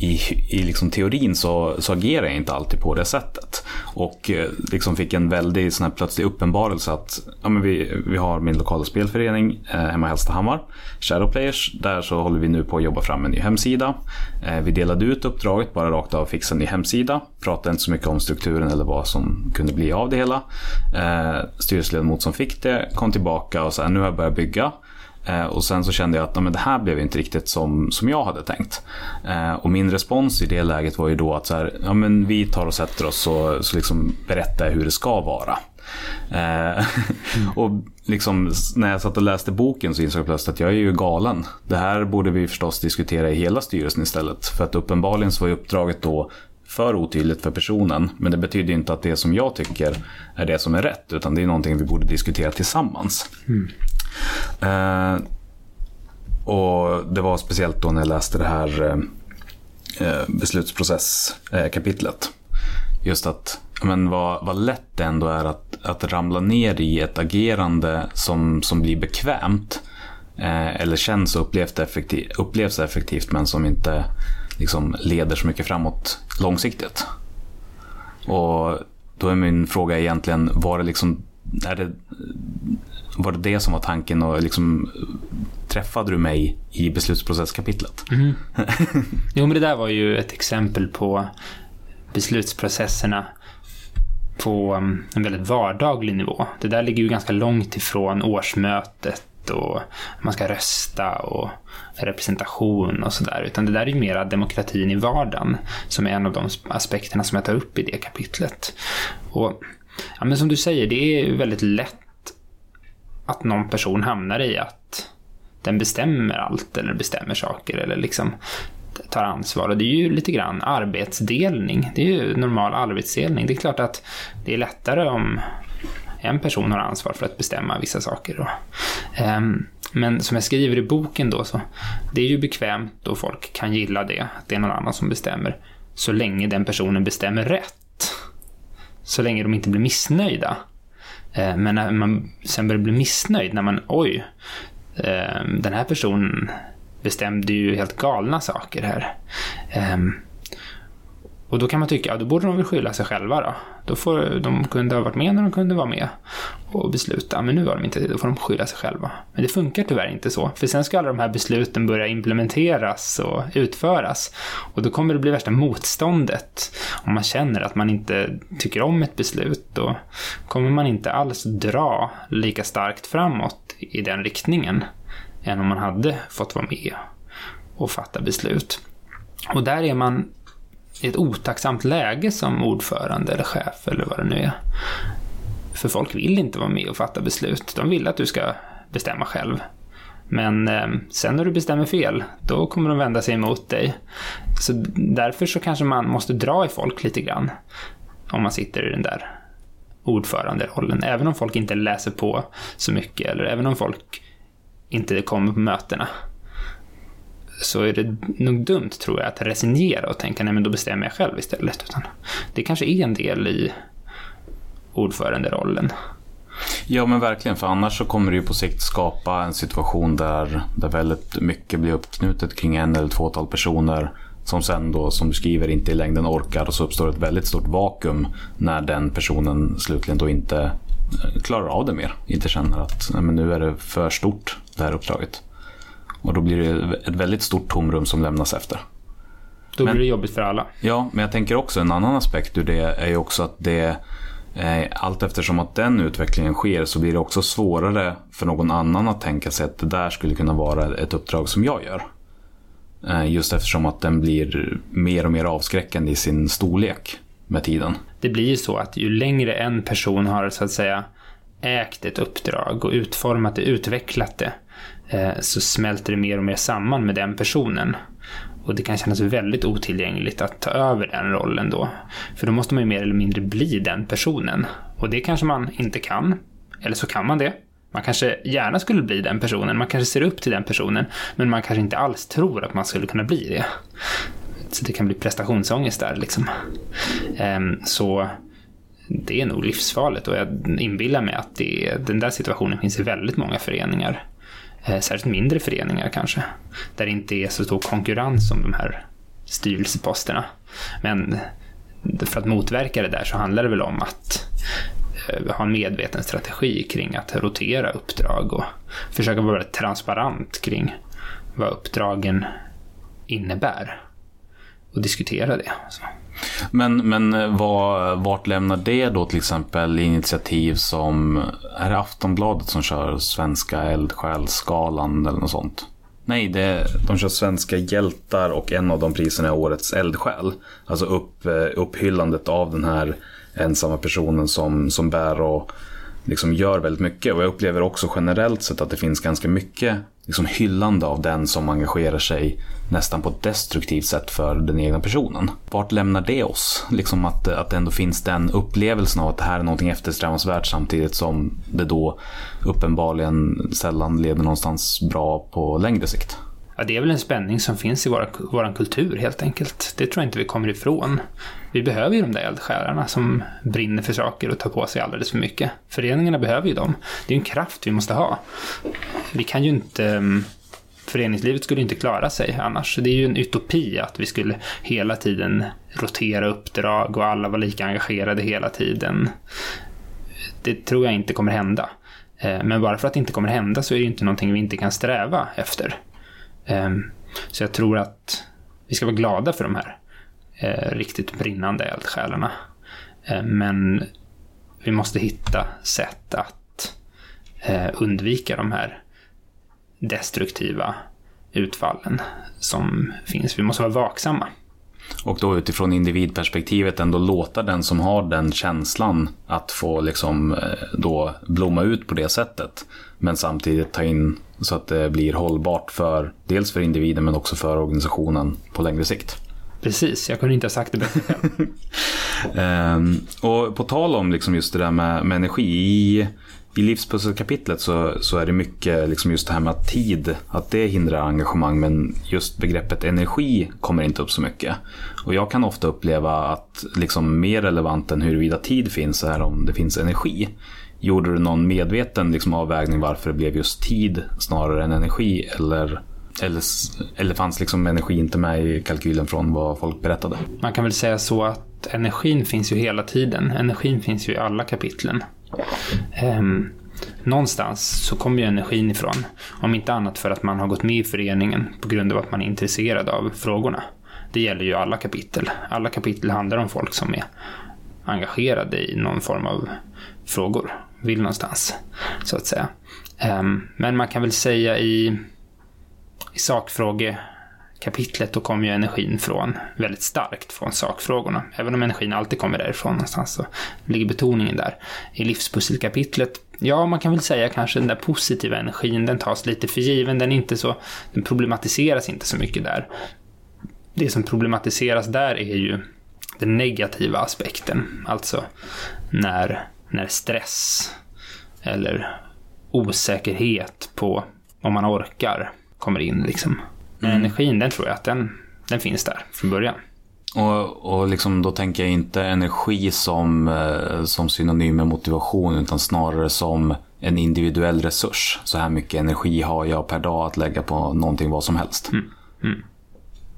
Speaker 1: i, i liksom teorin så, så agerar jag inte alltid på det sättet. Och eh, liksom fick en väldigt sån här plötslig uppenbarelse att ja, men vi, vi har min lokala spelförening eh, hemma i Hallstahammar, Shadowplayers. Där så håller vi nu på att jobba fram en ny hemsida. Eh, vi delade ut uppdraget bara rakt av fixa en ny hemsida. Pratade inte så mycket om strukturen eller vad som kunde bli av det hela. Eh, styrelseledamot som fick det kom tillbaka och sa nu har jag börjat bygga. Eh, och sen så kände jag att men det här blev inte riktigt som, som jag hade tänkt. Eh, och min respons i det läget var ju då att så här, ja, men vi tar och sätter oss och så liksom berättar jag hur det ska vara. Eh, och liksom, när jag satt och läste boken så insåg jag plötsligt att jag är ju galen. Det här borde vi förstås diskutera i hela styrelsen istället. För att uppenbarligen så var uppdraget då för otydligt för personen. Men det betyder inte att det som jag tycker är det som är rätt. Utan det är någonting vi borde diskutera tillsammans. Eh, och det var speciellt då när jag läste det här eh, beslutsprocesskapitlet. Just att men vad, vad lätt det ändå är att, att ramla ner i ett agerande som, som blir bekvämt. Eh, eller känns och upplevs effektivt, upplevs effektivt men som inte liksom, leder så mycket framåt långsiktigt. Och då är min fråga egentligen, var det liksom, är det, var det det som var tanken och liksom, träffade du mig i beslutsprocesskapitlet?
Speaker 5: Jo, men det där var ju ett exempel på beslutsprocesserna på mm, en väldigt vardaglig nivå. Det där ligger ju ganska långt ifrån årsmötet och man ska rösta och representation och sådär. Utan det där är ju mera demokratin i vardagen som är en av de aspekterna som jag tar upp i det kapitlet. Och ja, men som du säger, det är ju väldigt lätt att någon person hamnar i att den bestämmer allt eller bestämmer saker eller liksom tar ansvar. Och det är ju lite grann arbetsdelning. Det är ju normal arbetsdelning. Det är klart att det är lättare om en person har ansvar för att bestämma vissa saker. Då. Ehm, men som jag skriver i boken då, så det är ju bekvämt och folk kan gilla det, att det är någon annan som bestämmer. så länge den personen bestämmer rätt. Så länge de inte blir missnöjda. Ehm, men när man sen börjar bli missnöjd, när man oj, ehm, den här personen bestämde ju helt galna saker här. Um, och då kan man tycka, ja då borde de väl skylla sig själva då. då får, de kunde ha varit med när de kunde vara med och besluta, men nu var de inte det, då får de skylla sig själva. Men det funkar tyvärr inte så, för sen ska alla de här besluten börja implementeras och utföras. Och då kommer det bli värsta motståndet. Om man känner att man inte tycker om ett beslut, då kommer man inte alls dra lika starkt framåt i den riktningen än om man hade fått vara med och fatta beslut. Och där är man i ett otacksamt läge som ordförande eller chef eller vad det nu är. För folk vill inte vara med och fatta beslut. De vill att du ska bestämma själv. Men eh, sen när du bestämmer fel, då kommer de vända sig emot dig. Så därför så kanske man måste dra i folk lite grann. Om man sitter i den där ordföranderollen. Även om folk inte läser på så mycket eller även om folk inte kommer på mötena så är det nog dumt, tror jag, att resignera och tänka nej men då bestämmer jag själv istället. Utan det kanske är en del i ordföranderollen.
Speaker 1: Ja men verkligen, för annars så kommer det ju på sikt skapa en situation där, där väldigt mycket blir uppknutet kring en eller tvåtal personer som sen då, som du skriver, inte i längden orkar och så uppstår ett väldigt stort vakuum när den personen slutligen då inte eh, klarar av det mer. Inte känner att nej, men nu är det för stort, det här uppdraget. Och då blir det ett väldigt stort tomrum som lämnas efter.
Speaker 5: Då men, blir det jobbigt för alla.
Speaker 1: Ja, men jag tänker också en annan aspekt ur det är ju också att det eh, allt eftersom att den utvecklingen sker så blir det också svårare för någon annan att tänka sig att det där skulle kunna vara ett uppdrag som jag gör. Eh, just eftersom att den blir mer och mer avskräckande i sin storlek med tiden.
Speaker 5: Det blir ju så att ju längre en person har så att säga ägt ett uppdrag och utformat det, utvecklat det, Eh, så smälter det mer och mer samman med den personen. Och det kan kännas väldigt otillgängligt att ta över den rollen då. För då måste man ju mer eller mindre bli den personen. Och det kanske man inte kan. Eller så kan man det. Man kanske gärna skulle bli den personen, man kanske ser upp till den personen, men man kanske inte alls tror att man skulle kunna bli det. Så det kan bli prestationsångest där liksom. Ehm, så det är nog livsfarligt och jag inbillar mig att det, den där situationen finns i väldigt många föreningar. Eh, särskilt mindre föreningar kanske, där det inte är så stor konkurrens om de här styrelseposterna. Men för att motverka det där så handlar det väl om att eh, ha en medveten strategi kring att rotera uppdrag och försöka vara väldigt transparent kring vad uppdragen innebär och diskutera det.
Speaker 1: Men, men eh, vad, vart lämnar det då till exempel initiativ som, är det Aftonbladet som kör Svenska eldsjälsgalan eller något sånt? Nej, det, de kör Svenska hjältar och en av de priserna är Årets eldsjäl. Alltså upp, eh, upphyllandet av den här ensamma personen som, som bär och liksom gör väldigt mycket. Och jag upplever också generellt sett att det finns ganska mycket liksom hyllande av den som engagerar sig nästan på ett destruktivt sätt för den egna personen. Vart lämnar det oss? Liksom att, att det ändå finns den upplevelsen av att det här är någonting eftersträvansvärt samtidigt som det då uppenbarligen sällan leder någonstans bra på längre sikt.
Speaker 5: Ja, det är väl en spänning som finns i vår, vår kultur helt enkelt. Det tror jag inte vi kommer ifrån. Vi behöver ju de där eldsjälarna som brinner för saker och tar på sig alldeles för mycket. Föreningarna behöver ju dem. Det är ju en kraft vi måste ha. Vi kan ju inte... Mm, föreningslivet skulle inte klara sig annars. Det är ju en utopi att vi skulle hela tiden rotera uppdrag och alla var lika engagerade hela tiden. Det tror jag inte kommer hända. Eh, men bara för att det inte kommer hända så är det ju inte någonting vi inte kan sträva efter. Ehm, så jag tror att vi ska vara glada för de här eh, riktigt brinnande eldsjälarna. Ehm, men vi måste hitta sätt att eh, undvika de här destruktiva utfallen som finns. Vi måste vara vaksamma.
Speaker 1: Och då utifrån individperspektivet ändå låta den som har den känslan att få liksom eh, då blomma ut på det sättet. Men samtidigt ta in så att det blir hållbart för dels för individen men också för organisationen på längre sikt.
Speaker 5: Precis, jag kunde inte ha sagt det bättre
Speaker 1: um, och på tal om liksom just det där med, med energi. I, I livspusselkapitlet så, så är det mycket liksom just det här med att tid, att det hindrar engagemang men just begreppet energi kommer inte upp så mycket. Och jag kan ofta uppleva att liksom mer relevant än huruvida tid finns är om det finns energi. Gjorde du någon medveten liksom avvägning varför det blev just tid snarare än energi eller eller, eller fanns liksom energi inte med i kalkylen från vad folk berättade?
Speaker 5: Man kan väl säga så att energin finns ju hela tiden. Energin finns ju i alla kapitlen. Um, någonstans så kommer ju energin ifrån. Om inte annat för att man har gått med i föreningen på grund av att man är intresserad av frågorna. Det gäller ju alla kapitel. Alla kapitel handlar om folk som är engagerade i någon form av frågor. Vill någonstans, så att säga. Ehm, men man kan väl säga i i sakfrågekapitlet då kommer ju energin från, väldigt starkt från sakfrågorna. Även om energin alltid kommer därifrån någonstans så ligger betoningen där. I livspusselkapitlet, ja man kan väl säga kanske den där positiva energin, den tas lite för given, den är inte så, den problematiseras inte så mycket där. Det som problematiseras där är ju den negativa aspekten, alltså när, när stress eller osäkerhet på om man orkar kommer in liksom. Men mm. energin, den tror jag att den, den finns där från början.
Speaker 1: Och, och liksom, då tänker jag inte energi som, eh, som synonym med motivation utan snarare som en individuell resurs. Så här mycket energi har jag per dag att lägga på någonting vad som helst. Mm. Mm.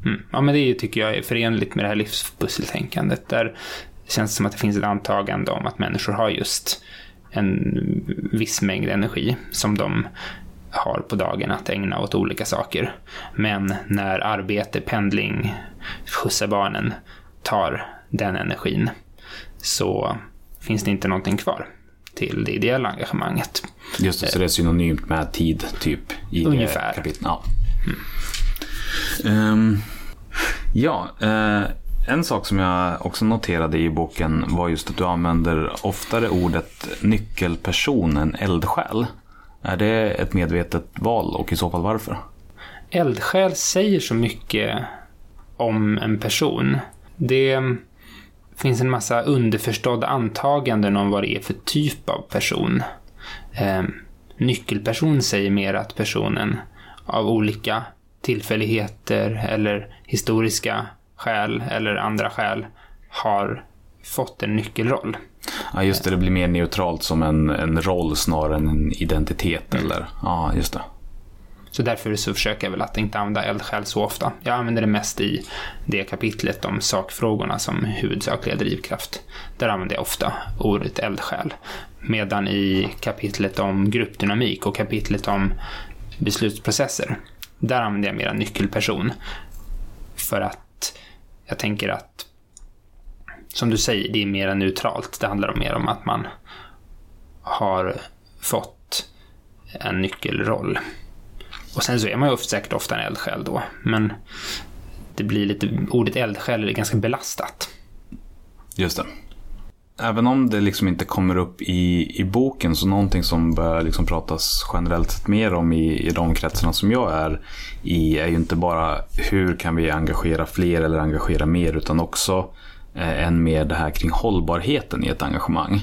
Speaker 5: Mm. Ja, men det tycker jag är förenligt med det här livspusseltänkandet. Där det känns som att det finns ett antagande om att människor har just en viss mängd energi som de har på dagen att ägna åt olika saker. Men när arbete, pendling, skjutsa barnen tar den energin så finns det inte någonting kvar till det ideella engagemanget.
Speaker 1: Just det, så det är synonymt med tid, typ?
Speaker 5: I Ungefär.
Speaker 1: Kapitlet. Ja. Mm. Um, ja, uh, en sak som jag också noterade i boken var just att du använder oftare ordet nyckelperson än eldsjäl. Är det ett medvetet val och i så fall varför?
Speaker 5: Eldsjäl säger så mycket om en person. Det finns en massa underförstådda antaganden om vad det är för typ av person. Eh, nyckelperson säger mer att personen av olika tillfälligheter eller historiska skäl eller andra skäl har fått en nyckelroll.
Speaker 1: Ja, just det. Det blir mer neutralt som en, en roll snarare än en identitet. Mm. Eller? Ja, just det.
Speaker 5: Så därför så försöker jag väl att inte använda eldsjäl så ofta. Jag använder det mest i det kapitlet om sakfrågorna som huvudsakliga drivkraft. Där använder jag ofta ordet eldsjäl. Medan i kapitlet om gruppdynamik och kapitlet om beslutsprocesser, där använder jag mera nyckelperson. För att jag tänker att som du säger, det är mer neutralt. Det handlar mer om att man har fått en nyckelroll. Och sen så är man ju säkert ofta en eldsjäl då, men det blir lite, ordet eldsjäl är ganska belastat.
Speaker 1: Just det. Även om det liksom inte kommer upp i, i boken så någonting som börjar liksom pratas generellt sett mer om i, i de kretsarna som jag är i är ju inte bara hur kan vi engagera fler eller engagera mer utan också eh, än mer det här kring hållbarheten i ett engagemang.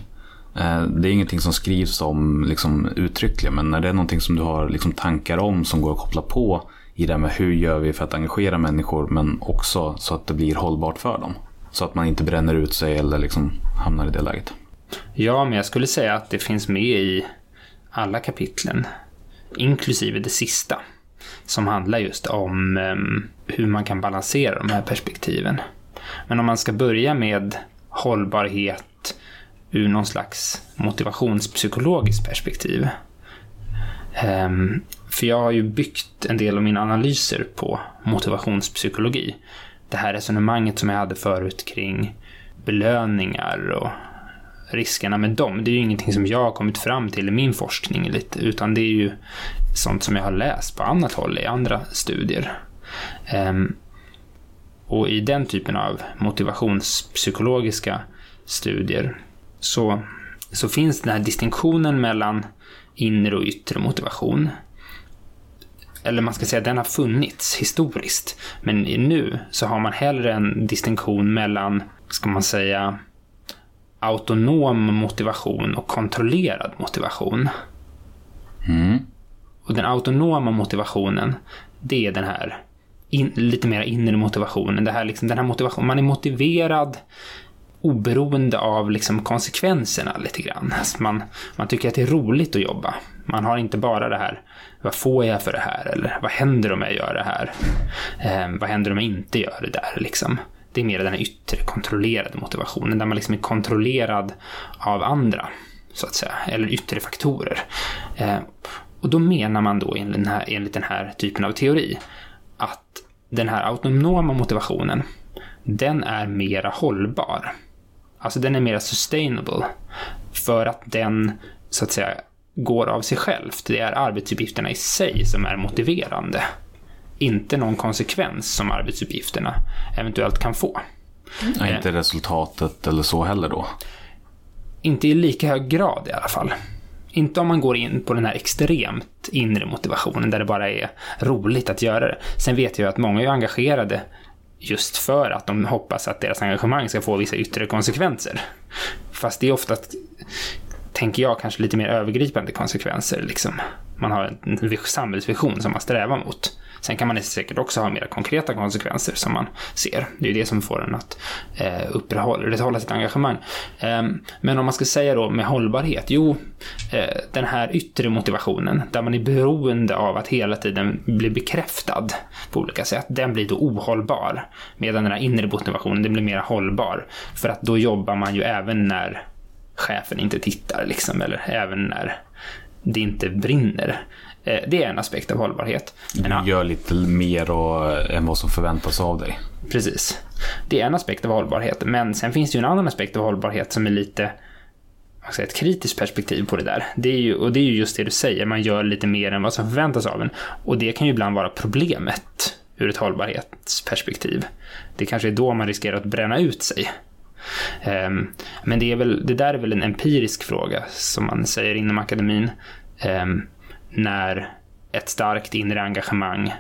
Speaker 1: Eh, det är ingenting som skrivs om liksom, uttryckligen men när det är någonting som du har liksom, tankar om som går att koppla på i det här med hur gör vi för att engagera människor men också så att det blir hållbart för dem. Så att man inte bränner ut sig eller liksom hamnar i det läget.
Speaker 5: Ja, men jag skulle säga att det finns med i alla kapitlen, inklusive det sista, som handlar just om ehm, hur man kan balansera de här perspektiven. Men om man ska börja med hållbarhet ur någon slags motivationspsykologiskt perspektiv. Ehm, för jag har ju byggt en del av mina analyser på motivationspsykologi. Det här resonemanget som jag hade förut kring belöningar och riskerna med dem. Det är ju ingenting som jag har kommit fram till i min forskning lite, utan det är ju sånt som jag har läst på annat håll i andra studier. Um, och i den typen av motivationspsykologiska studier så, så finns den här distinktionen mellan inre och yttre motivation. Eller man ska säga den har funnits historiskt. Men nu så har man hellre en distinktion mellan, ska man säga, autonom motivation och kontrollerad motivation. Och den autonoma motivationen, det är den här in, lite mer inre motivationen. Det här liksom, den här motivationen, man är motiverad oberoende av liksom konsekvenserna lite grann. Alltså man, man tycker att det är roligt att jobba. Man har inte bara det här, vad får jag för det här? Eller vad händer om jag gör det här? Eh, vad händer om jag inte gör det där? Liksom. Det är mer den här yttre kontrollerade motivationen, där man liksom är kontrollerad av andra, så att säga, eller yttre faktorer. Eh, och då menar man då enligt den, här, enligt den här typen av teori att den här autonoma motivationen, den är mera hållbar. Alltså den är mera sustainable. För att den, så att säga, går av sig självt. Det är arbetsuppgifterna i sig som är motiverande. Inte någon konsekvens som arbetsuppgifterna eventuellt kan få.
Speaker 1: Ja, inte resultatet eller så heller då.
Speaker 5: Inte i lika hög grad i alla fall. Inte om man går in på den här extremt inre motivationen där det bara är roligt att göra det. Sen vet jag att många är engagerade just för att de hoppas att deras engagemang ska få vissa yttre konsekvenser. Fast det är ofta, tänker jag, kanske lite mer övergripande konsekvenser. Liksom. Man har en samhällsvision som man strävar mot. Sen kan man säkert också ha mer konkreta konsekvenser som man ser. Det är ju det som får en att eh, upprätthålla sitt engagemang. Eh, men om man ska säga då med hållbarhet, jo, eh, den här yttre motivationen, där man är beroende av att hela tiden bli bekräftad på olika sätt, den blir då ohållbar. Medan den här inre motivationen, den blir mer hållbar. För att då jobbar man ju även när chefen inte tittar, liksom, eller även när det inte brinner. Det är en aspekt av hållbarhet.
Speaker 1: Du gör lite mer och, än vad som förväntas av dig.
Speaker 5: Precis. Det är en aspekt av hållbarhet, men sen finns det ju en annan aspekt av hållbarhet som är lite ett kritiskt perspektiv på det där. Det är ju, och det är ju just det du säger, man gör lite mer än vad som förväntas av en. Och det kan ju ibland vara problemet ur ett hållbarhetsperspektiv. Det kanske är då man riskerar att bränna ut sig. Ehm, men det, är väl, det där är väl en empirisk fråga, som man säger inom akademin. Ehm, när ett starkt inre engagemang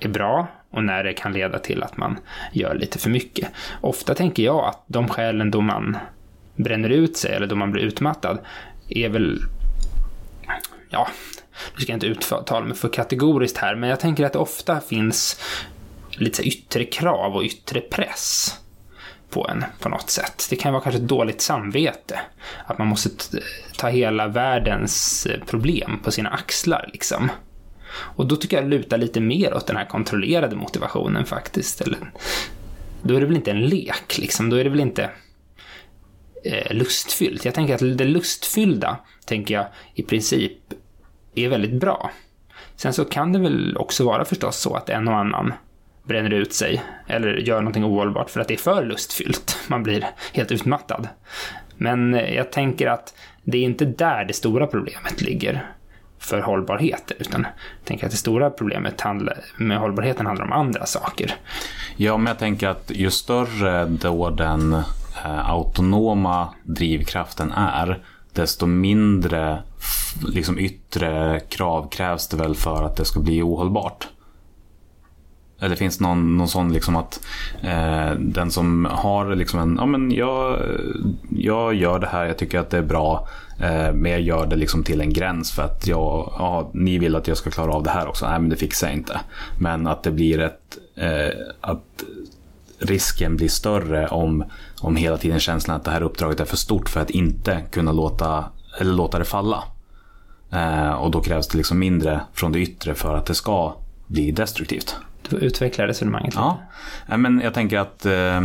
Speaker 5: är bra och när det kan leda till att man gör lite för mycket. Ofta tänker jag att de skälen då man bränner ut sig eller då man blir utmattad är väl, ja, nu ska jag inte uttala mig för kategoriskt här, men jag tänker att det ofta finns lite yttre krav och yttre press på en på något sätt. Det kan vara kanske ett dåligt samvete. Att man måste ta hela världens eh, problem på sina axlar liksom. Och då tycker jag det lutar lite mer åt den här kontrollerade motivationen faktiskt. Eller, då är det väl inte en lek liksom, då är det väl inte eh, lustfyllt. Jag tänker att det lustfyllda, tänker jag, i princip är väldigt bra. Sen så kan det väl också vara förstås så att en och annan bränner ut sig eller gör någonting ohållbart för att det är för lustfyllt. Man blir helt utmattad. Men eh, jag tänker att det är inte där det stora problemet ligger för hållbarheten, utan jag tänker att det stora problemet med hållbarheten handlar om andra saker.
Speaker 1: Ja, men jag tänker att ju större då den eh, autonoma drivkraften är, desto mindre liksom yttre krav krävs det väl för att det ska bli ohållbart. Eller finns det någon, någon sån liksom att eh, den som har liksom en, ja men jag, jag gör det här, jag tycker att det är bra. Eh, men jag gör det liksom till en gräns för att jag, ja, ni vill att jag ska klara av det här också. Nej men det fixar jag inte. Men att det blir ett, eh, att risken blir större om, om hela tiden känslan att det här uppdraget är för stort för att inte kunna låta, eller låta det falla. Eh, och då krävs det liksom mindre från det yttre för att det ska bli destruktivt.
Speaker 5: Du utvecklar resonemanget lite.
Speaker 1: Ja, men jag tänker att eh,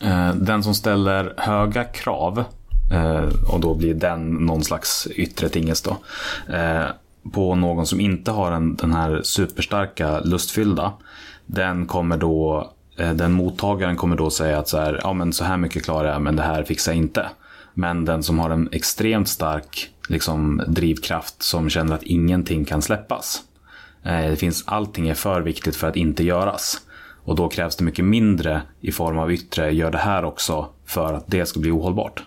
Speaker 1: eh, den som ställer höga krav eh, och då blir den någon slags yttre tingest då. Eh, på någon som inte har en, den här superstarka lustfyllda. Den kommer då eh, den mottagaren kommer då säga att så här, ja men så här mycket klarar jag men det här fixar jag inte. Men den som har en extremt stark liksom, drivkraft som känner att ingenting kan släppas. Eh, det finns, allting är för viktigt för att inte göras. Och då krävs det mycket mindre i form av yttre, gör det här också, för att det ska bli ohållbart.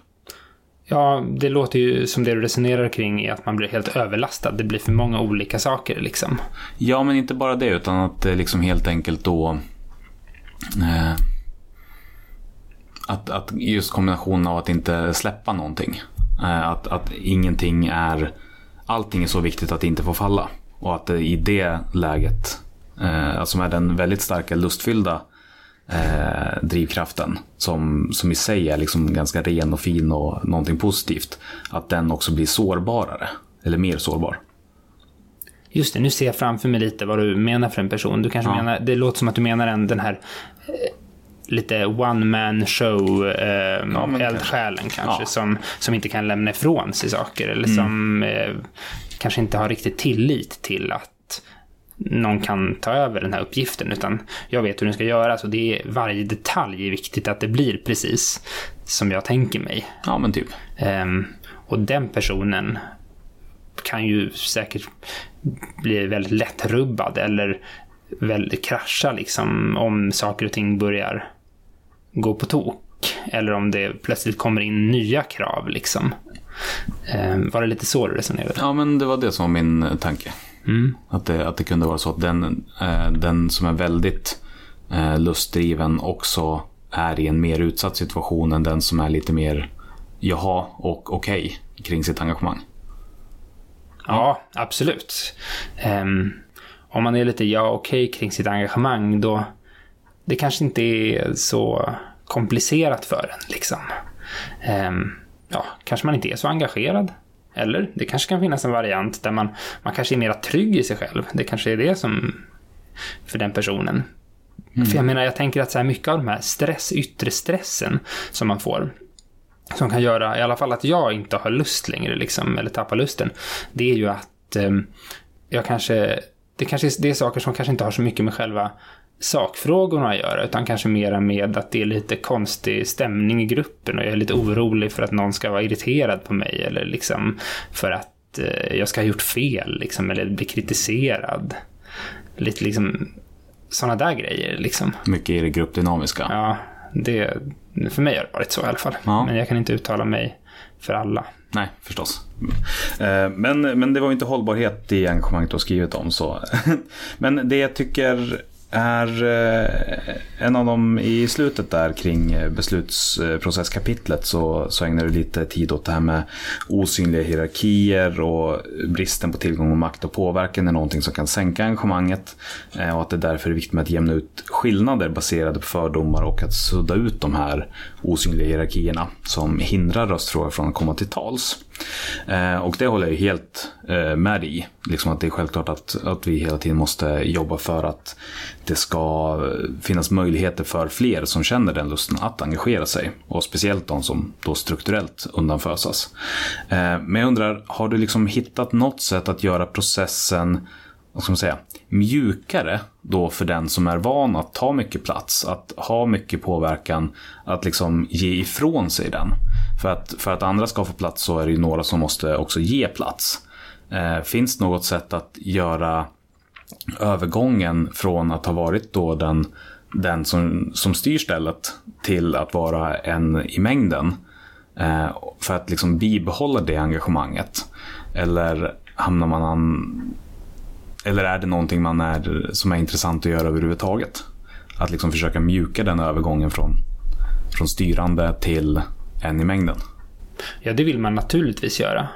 Speaker 5: Ja, det låter ju som det du resonerar kring är att man blir helt överlastad. Det blir för många olika saker liksom.
Speaker 1: Ja, men inte bara det, utan att det liksom helt enkelt då... Eh, Att, att just kombinationen av att inte släppa någonting. Eh, Att, att ingenting är... Allting är så viktigt att det inte får falla. Och att det i det läget, eh, alltså med den väldigt starka lustfyllda eh, drivkraften som, som i sig är liksom ganska ren och fin och någonting positivt. Att den också blir sårbarare. Eller mer sårbar.
Speaker 5: Just det, nu ser jag framför mig lite vad du menar för en person. Du kanske
Speaker 1: Ja.
Speaker 5: menar, det låter som att du menar en, den här eh, lite one man show eh,
Speaker 1: men
Speaker 5: eldsjälen kanske,
Speaker 1: Ja. Mm.
Speaker 5: som, som inte kan lämna ifrån sig saker eller som eh, kanske inte har riktigt tillit till att någon kan ta över den här uppgiften utan jag vet hur den ska göras och det är varje detalj är viktigt att det blir precis som jag tänker mig.
Speaker 1: Ja men typ.
Speaker 5: Ehm, och den personen kan ju säkert bli väldigt lättrubbad eller väl krascha liksom om saker och ting börjar gå på tok. Eller om det plötsligt kommer in nya krav liksom. Ehm, var det lite så du resonerade?
Speaker 1: Ja men det var det som var min eh, tanke.
Speaker 5: Mm.
Speaker 1: Att det, att det kunde vara så att den, eh, den som är väldigt eh, lustdriven också är i en mer utsatt situation än den som är lite mer jaha och okej kring sitt engagemang.
Speaker 5: Ja, absolut. Ehm, om man är lite ja okej kring sitt engagemang då det kanske inte är så komplicerat för en liksom. Ehm, ja, kanske man inte är så engagerad. Eller det kanske kan finnas en variant där man, man kanske är mer trygg i sig själv. Det kanske är det som för den personen. För jag menar, jag tänker att så här mycket av de här stress, yttre stressen som man får som kan göra i alla fall att jag inte har lust längre, liksom, eller tappar lusten, det är ju att eh, jag kanske, det kanske är, det är saker som kanske inte har så mycket med själva sakfrågorna att göra, utan kanske mera med att det är lite konstig stämning i gruppen och jag är lite orolig för att någon ska vara irriterad på mig eller liksom för att eh, jag ska ha gjort fel, liksom, eller bli kritiserad. Lite liksom sådana där grejer, liksom.
Speaker 1: Mycket i det gruppdynamiska.
Speaker 5: Ja, det, för mig har det varit så i alla fall.
Speaker 1: Ja.
Speaker 5: Men jag kan inte uttala mig för alla.
Speaker 1: Nej, förstås. Eh, Men, men det var ju inte hållbarhet i engagemanget du har skrivit om. Så. Men det jag tycker är eh, en av dem i slutet där kring eh, beslutsprocesskapitlet så, så ägnar du lite tid åt det här med osynliga hierarkier och bristen på tillgång och makt och påverkan är någonting som kan sänka engagemanget eh, och att det därför är viktigt med att jämna ut skillnader baserade på fördomar och att sudda ut de här osynliga hierarkierna som hindrar röstfrågor från att komma till tals. Eh, och det håller jag helt eh, med i. Liksom att det är självklart att, att vi hela tiden måste jobba för att det ska eh, finnas möjligheter för fler som känner den lusten att engagera sig. Och speciellt de som då strukturellt undanfösas. Eh, men jag undrar, har du liksom hittat något sätt att göra processen vad ska man säga, mjukare då för den som är van att ta mycket plats, att ha mycket påverkan, att liksom ge ifrån sig den. För att, för att andra ska få plats så är det ju några som måste också ge plats. Eh, finns det något sätt att göra övergången från att ha varit då den, den som, som styr stället till att vara en i mängden? Eh, för att liksom bibehålla det engagemanget? Eller hamnar man an, eller är det någonting man är, som är intressant att göra överhuvudtaget? Att liksom försöka mjuka den övergången från, från styrande till en i mängden.
Speaker 5: Ja, det vill man naturligtvis göra.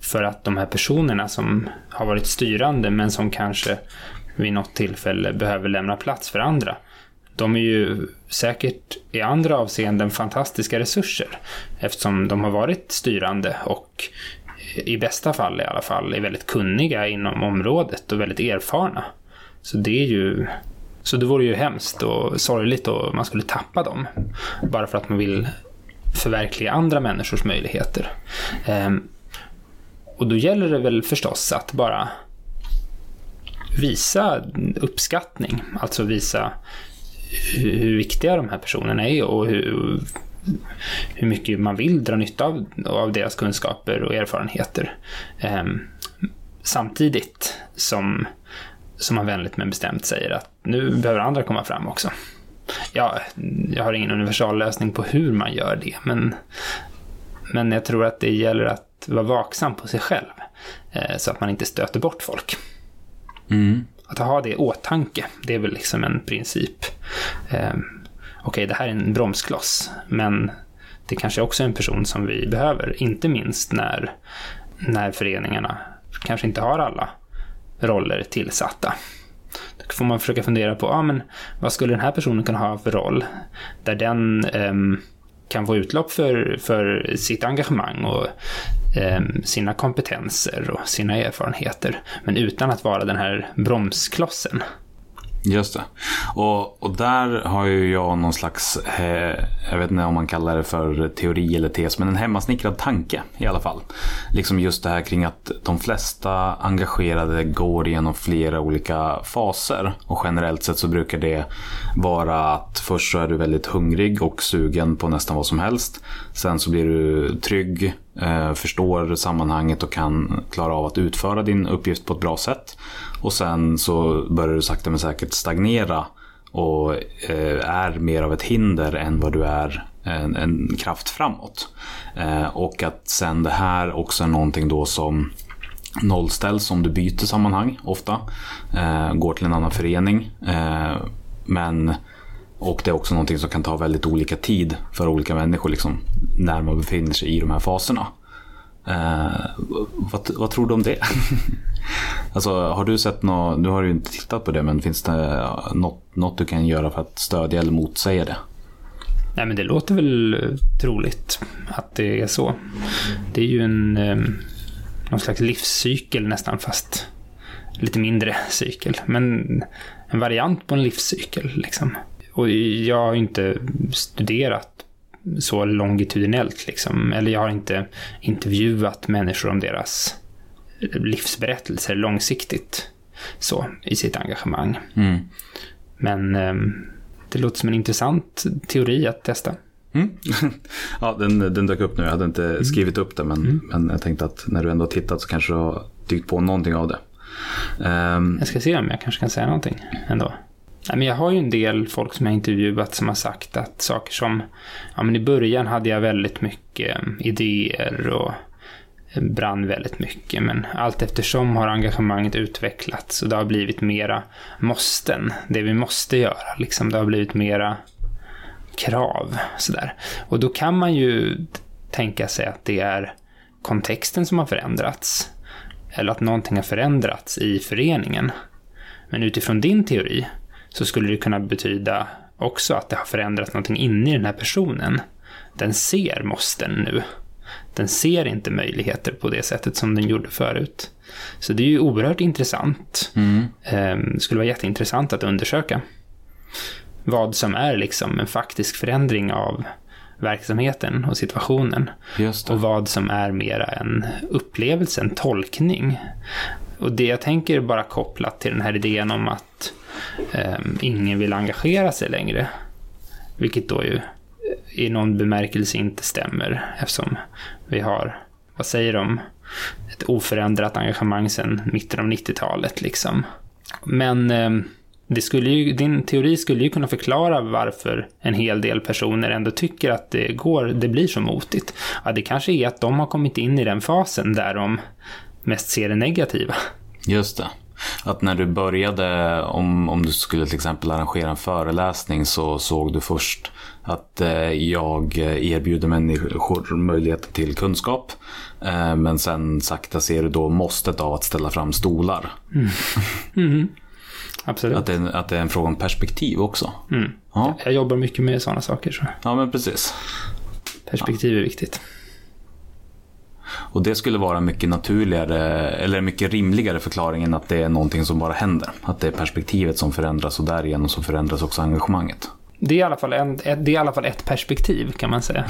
Speaker 5: För att de här personerna som har varit styrande men som kanske vid något tillfälle behöver lämna plats för andra. De är ju säkert i andra avseenden fantastiska resurser eftersom de har varit styrande och i bästa fall i alla fall är väldigt kunniga inom området och väldigt erfarna. Så det är ju så det vore ju hemskt och sorgligt och man skulle tappa dem bara för att man vill förverkliga andra människors möjligheter. Ehm, och då gäller det väl förstås att bara visa uppskattning, alltså visa hur, hur viktiga de här personerna är och hur, hur mycket man vill dra nytta av, av deras kunskaper och erfarenheter. Ehm, samtidigt som, som man vänligt men bestämt säger att nu behöver andra komma fram också. Ja, jag har ingen universallösning på hur man gör det, men, men jag tror att det gäller att vara vaksam på sig själv eh, så att man inte stöter bort folk. Att ha det i åtanke, det är väl liksom en princip. Eh, okej, det här är en bromskloss, men det kanske också är en person som vi behöver, inte minst när, när föreningarna kanske inte har alla roller tillsatta. Då får man försöka fundera på, ah, men vad skulle den här personen kunna ha för roll? Där den eh, kan få utlopp för, för sitt engagemang och eh, sina kompetenser och sina erfarenheter. Men utan att vara den här bromsklossen.
Speaker 1: Just det. Och, och där har ju jag någon slags, eh, jag vet inte om man kallar det för teori eller tes, men en hemmasnickrad tanke i alla fall. Liksom just det här kring att de flesta engagerade går igenom flera olika faser. Och generellt sett så brukar det vara att först så är du väldigt hungrig och sugen på nästan vad som helst. Sen så blir du trygg, eh, förstår sammanhanget och kan klara av att utföra din uppgift på ett bra sätt. Och sen så börjar du sakta men säkert stagnera och eh, är mer av ett hinder än vad du är en, en kraft framåt. Eh, och att sen det här också är någonting då som nollställs om du byter sammanhang ofta. Eh, går till en annan förening. Eh, men och det är också någonting som kan ta väldigt olika tid för olika människor liksom, när man befinner sig i de här faserna. Eh, vad, vad, tror du om det? alltså, har du sett något, nu har du inte tittat på det, men finns det eh, något, något du kan göra för att stödja eller motsäga det?
Speaker 5: Nej, men det låter väl eh, troligt att det är så. Det är ju en eh, någon slags livscykel nästan, fast lite mindre cykel. Men en variant på en livscykel liksom. Och jag har inte studerat så longitudinellt liksom. Eller jag har inte intervjuat människor om deras livsberättelser långsiktigt så i sitt engagemang.
Speaker 1: Mm.
Speaker 5: Men eh, det låter som en intressant teori att testa.
Speaker 1: Mm. ja, den, den dök upp nu. Jag hade inte mm. skrivit upp det, men, mm. men jag tänkte att när du ändå har tittat så kanske du har dykt på någonting av det. Um...
Speaker 5: Jag ska se om jag kanske kan säga någonting ändå. Men jag har ju en del folk som jag intervjuat som har sagt att saker som, ja men i början hade jag väldigt mycket eh, idéer och eh, brann väldigt mycket. Men allt eftersom har engagemanget utvecklats och det har blivit mera måsten. Det vi måste göra, liksom. Det har blivit mera krav. Sådär. Och då kan man ju tänka sig att det är kontexten som har förändrats. Eller att någonting har förändrats i föreningen. Men utifrån din teori så skulle det kunna betyda också att det har förändrats någonting inne i den här personen. Den ser måsten nu. Den ser inte möjligheter på det sättet som den gjorde förut. Så det är ju oerhört intressant.
Speaker 1: Mm.
Speaker 5: Det skulle vara jätteintressant att undersöka vad som är liksom en faktisk förändring av verksamheten och situationen. Och vad som är mera en upplevelse, en tolkning. Och det jag tänker bara kopplat till den här idén om att Ehm, ingen vill engagera sig längre. Vilket då ju i någon bemärkelse inte stämmer eftersom vi har, vad säger de, ett oförändrat engagemang sedan mitten av 90-talet liksom. Men ehm, det skulle ju, din teori skulle ju kunna förklara varför en hel del personer ändå tycker att det går, det blir så motigt. Ja, det kanske är att de har kommit in i den fasen där de mest ser det negativa.
Speaker 1: Just det. Att när du började, om, om du skulle till exempel arrangera en föreläsning så såg du först att eh, jag erbjuder människor möjligheten till kunskap. Eh, men sen sakta ser du då måstet av att ställa fram stolar.
Speaker 5: Mm. Mm. Absolut.
Speaker 1: Att det, att det är en fråga om perspektiv också.
Speaker 5: Mm. Ja. Jag jobbar mycket med sådana saker. Så.
Speaker 1: Ja, men precis.
Speaker 5: Perspektiv är viktigt.
Speaker 1: Och det skulle vara mycket naturligare, eller mycket rimligare förklaring än att det är någonting som bara händer. Att det är perspektivet som förändras och därigenom så förändras också engagemanget.
Speaker 5: Det är i alla fall, en, det är i alla fall ett perspektiv kan man säga.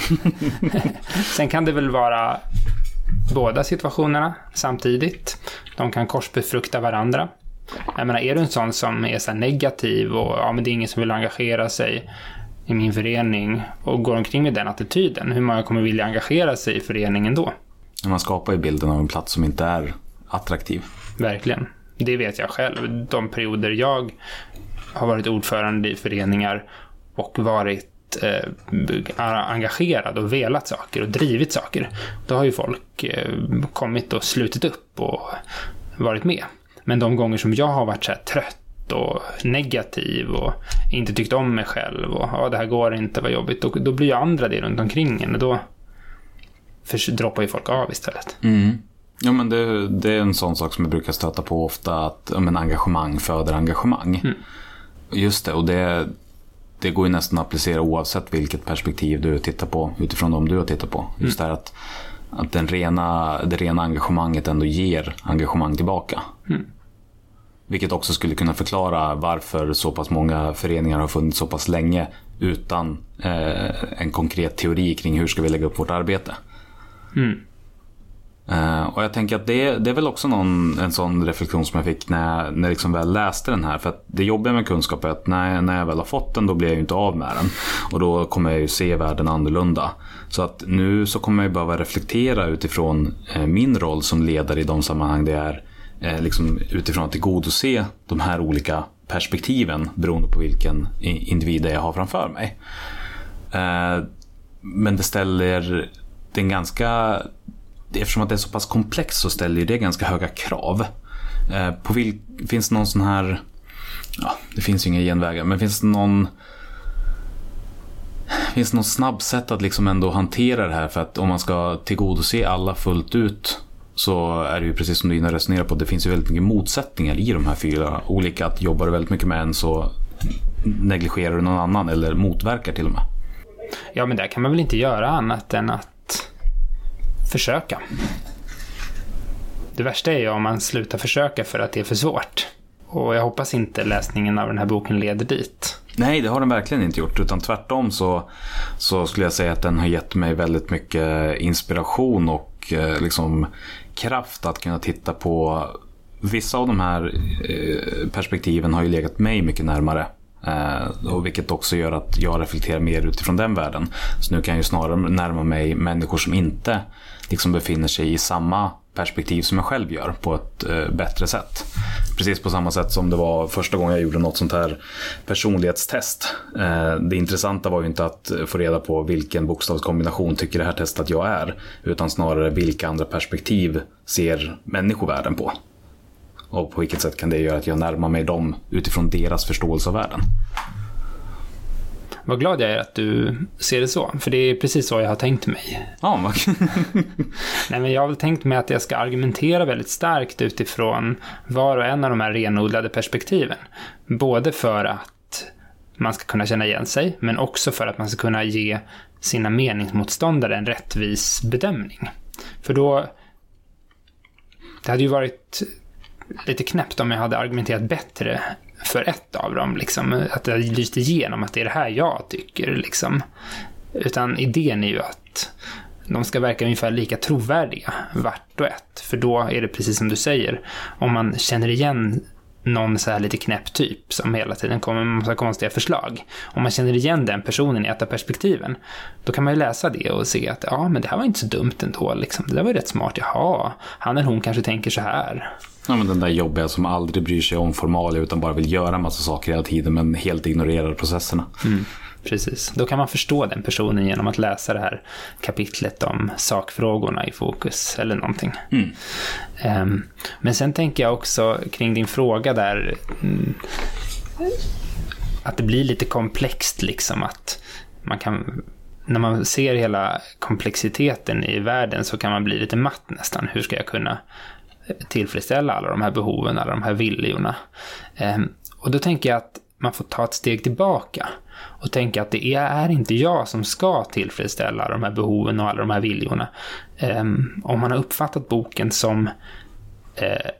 Speaker 5: Sen kan det väl vara båda situationerna samtidigt. De kan korsbefrukta varandra. Jag menar, är du en sån som är så negativ och ja, men det är ingen som vill engagera sig i min förening och går omkring med den attityden, hur många kommer vilja engagera sig i föreningen då?
Speaker 1: Man skapar ju bilden av en plats som inte är attraktiv.
Speaker 5: Verkligen. Det vet jag själv. De perioder jag har varit ordförande i föreningar och varit eh, engagerad och velat saker och drivit saker. Då har ju folk eh, kommit och slutit upp och varit med. Men de gånger som jag har varit så trött trött och negativ och inte tyckt om mig själv och ja, det här går inte, vad jobbigt. Då, då blir ju andra det runt omkring en och då för, droppar ju folk av istället.
Speaker 1: Mm. Ja, men det, det, är en sån sak som jag brukar stöta på ofta, att men engagemang föder engagemang. Mm. Just det, och det, det går ju nästan att applicera oavsett vilket perspektiv du tittar på utifrån de du har tittat på. Just mm. det att, att den rena, det rena engagemanget ändå ger engagemang tillbaka. Mm. Vilket också skulle kunna förklara varför så pass många föreningar har funnits så pass länge utan eh, en konkret teori kring hur ska vi lägga upp vårt arbete. Mm. Uh, och jag tänker att det, det är väl också någon, en sån reflektion som jag fick när, jag, när jag liksom väl läste den här. För att det jobbiga med kunskap är att när, när jag väl har fått den då blir jag ju inte av med den. Och då kommer jag ju se världen annorlunda. Så att nu så kommer jag ju behöva reflektera utifrån eh, min roll som ledare i de sammanhang det är. Eh, liksom utifrån att tillgodose de här olika perspektiven beroende på vilken individ jag har framför mig. Eh, men det ställer det är ganska eftersom att det är så pass komplext så ställer det ganska höga krav. Eh, på vil, finns det någon sån här, ja, det finns ju inga genvägar, men finns det någon Finns det något snabbt sätt att liksom ändå hantera det här? För att om man ska tillgodose alla fullt ut så är det ju precis som du innan resonerade på, det finns ju väldigt mycket motsättningar i de här fyra olika. Att jobbar du väldigt mycket med en så negligerar du någon annan eller motverkar till och med.
Speaker 5: Ja, men där kan man väl inte göra annat än att försöka. Det värsta är ju om man slutar försöka för att det är för svårt. Och jag hoppas inte läsningen av den här boken leder dit.
Speaker 1: Nej, det har den verkligen inte gjort. Utan tvärtom så, så skulle jag säga att den har gett mig väldigt mycket inspiration och eh, liksom kraft att kunna titta på Vissa av de här eh, perspektiven har ju legat mig mycket närmare. Eh, och vilket också gör att jag reflekterar mer utifrån den världen. Så nu kan jag ju snarare närma mig människor som inte liksom befinner sig i samma perspektiv som jag själv gör på ett eh, bättre sätt. Precis på samma sätt som det var första gången jag gjorde något sånt här personlighetstest. Eh, det intressanta var ju inte att få reda på vilken bokstavskombination tycker det här testet att jag är, utan snarare vilka andra perspektiv ser människovärlden på. Och på vilket sätt kan det göra att jag närmar mig dem utifrån deras förståelse av världen.
Speaker 5: Vad glad jag är att du ser det så, för det är precis så jag har tänkt mig.
Speaker 1: Ja, vad
Speaker 5: Nej, men jag har väl tänkt mig att jag ska argumentera väldigt starkt utifrån var och en av de här renodlade perspektiven. Både för att man ska kunna känna igen sig, men också för att man ska kunna ge sina meningsmotståndare en rättvis bedömning. För då... Det hade ju varit lite knäppt om jag hade argumenterat bättre för ett av dem, liksom. Att det lyste igenom att det är det här jag tycker, liksom. Utan idén är ju att de ska verka ungefär lika trovärdiga vart och ett. För då är det precis som du säger, om man känner igen någon så här lite knäpp typ som hela tiden kommer med massa konstiga förslag. Om man känner igen den personen i ett av perspektiven, då kan man ju läsa det och se att ja, men det här var inte så dumt ändå. Liksom. Det där var ju rätt smart. Jaha, han eller hon kanske tänker så här.
Speaker 1: Ja, men den där jobbiga som aldrig bryr sig om formalia utan bara vill göra en massa saker hela tiden men helt ignorerar processerna.
Speaker 5: Mm, precis, då kan man förstå den personen genom att läsa det här kapitlet om sakfrågorna i fokus eller någonting. Mm. Um, men sen tänker jag också kring din fråga där mm, att det blir lite komplext liksom att man kan när man ser hela komplexiteten i världen så kan man bli lite matt nästan. Hur ska jag kunna tillfredsställa alla de här behoven, alla de här viljorna. Ehm, och då tänker jag att man får ta ett steg tillbaka och tänka att det är inte jag som ska tillfredsställa de här behoven och alla de här viljorna. Ehm, om man har uppfattat boken som eh,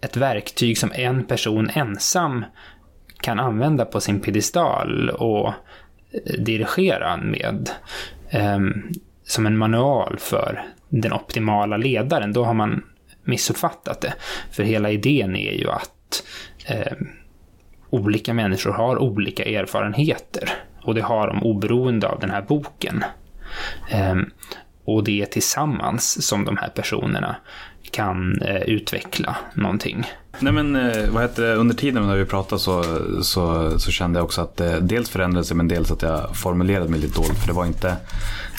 Speaker 5: ett verktyg som en person ensam kan använda på sin piedestal och eh, dirigera med ehm, som en manual för den optimala ledaren, då har man missuppfattat det. För hela idén är ju att eh, olika människor har olika erfarenheter. Och det har de oberoende av den här boken. Eh, och det är tillsammans som de här personerna kan eh, utveckla någonting.
Speaker 1: Nej men eh, vad heter det, under tiden när vi pratade så, så, så kände jag också att det eh, dels förändrade sig men dels att jag formulerade mig lite dåligt. För det var inte,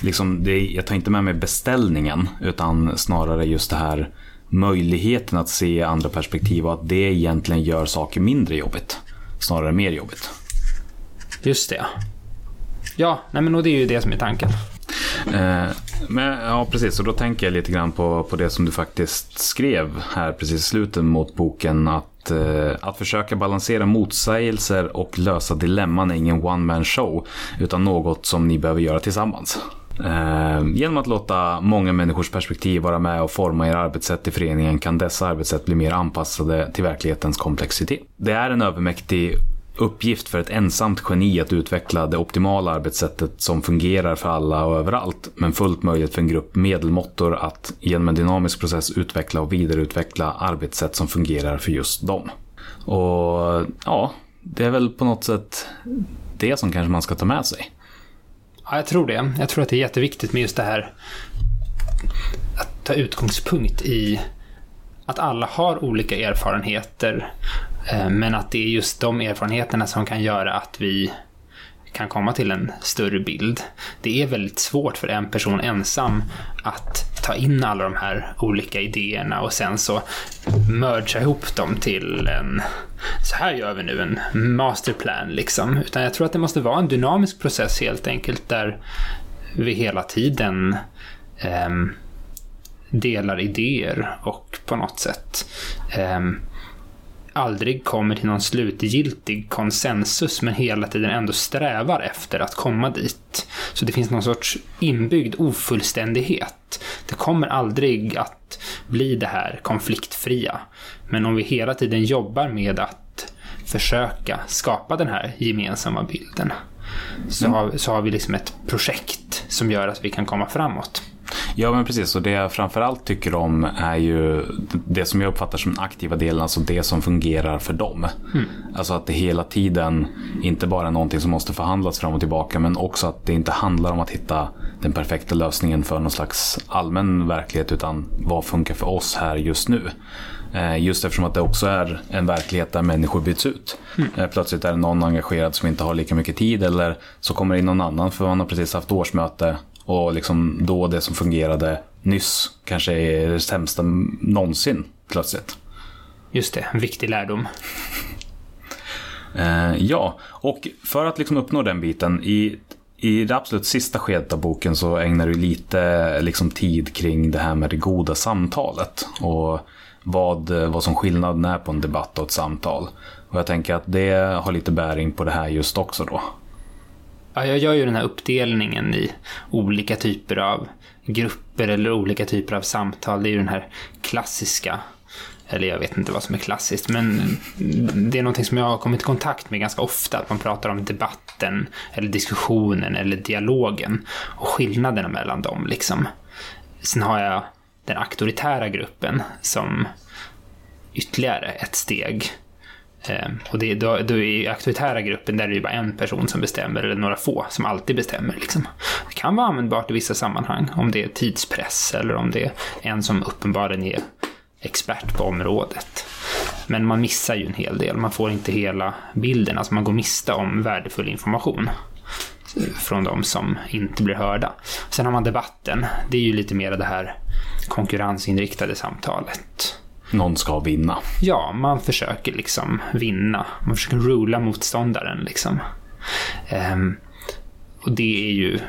Speaker 1: liksom, det, jag tar inte med mig beställningen utan snarare just det här möjligheten att se andra perspektiv och att det egentligen gör saker mindre jobbigt. Snarare mer jobbigt.
Speaker 5: Just det. Ja, nej men och det är ju det som är tanken.
Speaker 1: Eh, men, ja, precis. Och då tänker jag lite grann på, på det som du faktiskt skrev här precis i slutet mot boken. Att, eh, att försöka balansera motsägelser och lösa dilemman är ingen one man show. Utan något som ni behöver göra tillsammans. Ehm, genom att låta många människors perspektiv vara med och forma er arbetssätt i föreningen kan dessa arbetssätt bli mer anpassade till verklighetens komplexitet. Det är en övermäktig uppgift för ett ensamt geni att utveckla det optimala arbetssättet som fungerar för alla och överallt, men fullt möjligt för en grupp medelmåttor att genom en dynamisk process utveckla och vidareutveckla arbetssätt som fungerar för just dem. Och ja, det är väl på något sätt det som kanske man ska ta med sig.
Speaker 5: Ja, jag tror det. Jag tror att det är jätteviktigt med just det här att ta utgångspunkt i att alla har olika erfarenheter eh, men att det är just de erfarenheterna som kan göra att vi kan komma till en större bild. Det är väldigt svårt för en person ensam att ta in alla de här olika idéerna och sen så mergea ihop dem till en så här gör vi nu en masterplan liksom. Utan jag tror att det måste vara en dynamisk process helt enkelt där vi hela tiden eh, delar idéer och på något sätt eh, aldrig kommer till någon slutgiltig konsensus men hela tiden ändå strävar efter att komma dit. Så det finns någon sorts inbyggd ofullständighet. Det kommer aldrig att bli det här konfliktfria. Men om vi hela tiden jobbar med att försöka skapa den här gemensamma bilden så, har, så har vi liksom ett projekt som gör att vi kan komma framåt.
Speaker 1: Ja men precis, och det jag framförallt tycker om är ju det som jag uppfattar som den aktiva delen, alltså det som fungerar för dem. Mm. Alltså att det hela tiden inte bara är någonting som måste förhandlas fram och tillbaka, men också att det inte handlar om att hitta den perfekta lösningen för någon slags allmän verklighet, utan vad funkar för oss här just nu. Eh, just eftersom att det också är en verklighet där människor byts ut. Mm. Plötsligt är det någon engagerad som inte har lika mycket tid eller så kommer det in någon annan för man har precis haft årsmöte och liksom då det som fungerade nyss kanske är det sämsta någonsin plötsligt.
Speaker 5: Just det, en viktig lärdom.
Speaker 1: eh, ja, och för att liksom uppnå den biten i i det absolut sista skedet av boken så ägnar du lite liksom, tid kring det här med det goda samtalet. Och vad, vad som skillnaden är på en debatt och ett samtal. Och jag tänker att det har lite bäring på det här just också då.
Speaker 5: Ja, jag gör ju den här uppdelningen i olika typer av grupper eller olika typer av samtal. Det är ju den här klassiska, eller jag vet inte vad som är klassiskt, men det är någonting som jag har kommit i kontakt med ganska ofta. Att man pratar om debatten, eller diskussionen, eller dialogen och skillnaderna mellan dem. Liksom. Sen har jag den auktoritära gruppen som ytterligare ett steg Eh, och det, då, då i auktoritära gruppen där är det bara en person som bestämmer, eller några få som alltid bestämmer. Liksom. Det kan vara användbart i vissa sammanhang, om det är tidspress eller om det är en som uppenbarligen är expert på området. Men man missar ju en hel del, man får inte hela bilden, alltså man går miste om värdefull information från de som inte blir hörda. Sen har man debatten, det är ju lite mer det här konkurrensinriktade samtalet
Speaker 1: någon ska vinna.
Speaker 5: Ja, man försöker liksom vinna. Man försöker rula motståndaren liksom. Um, och det är ju,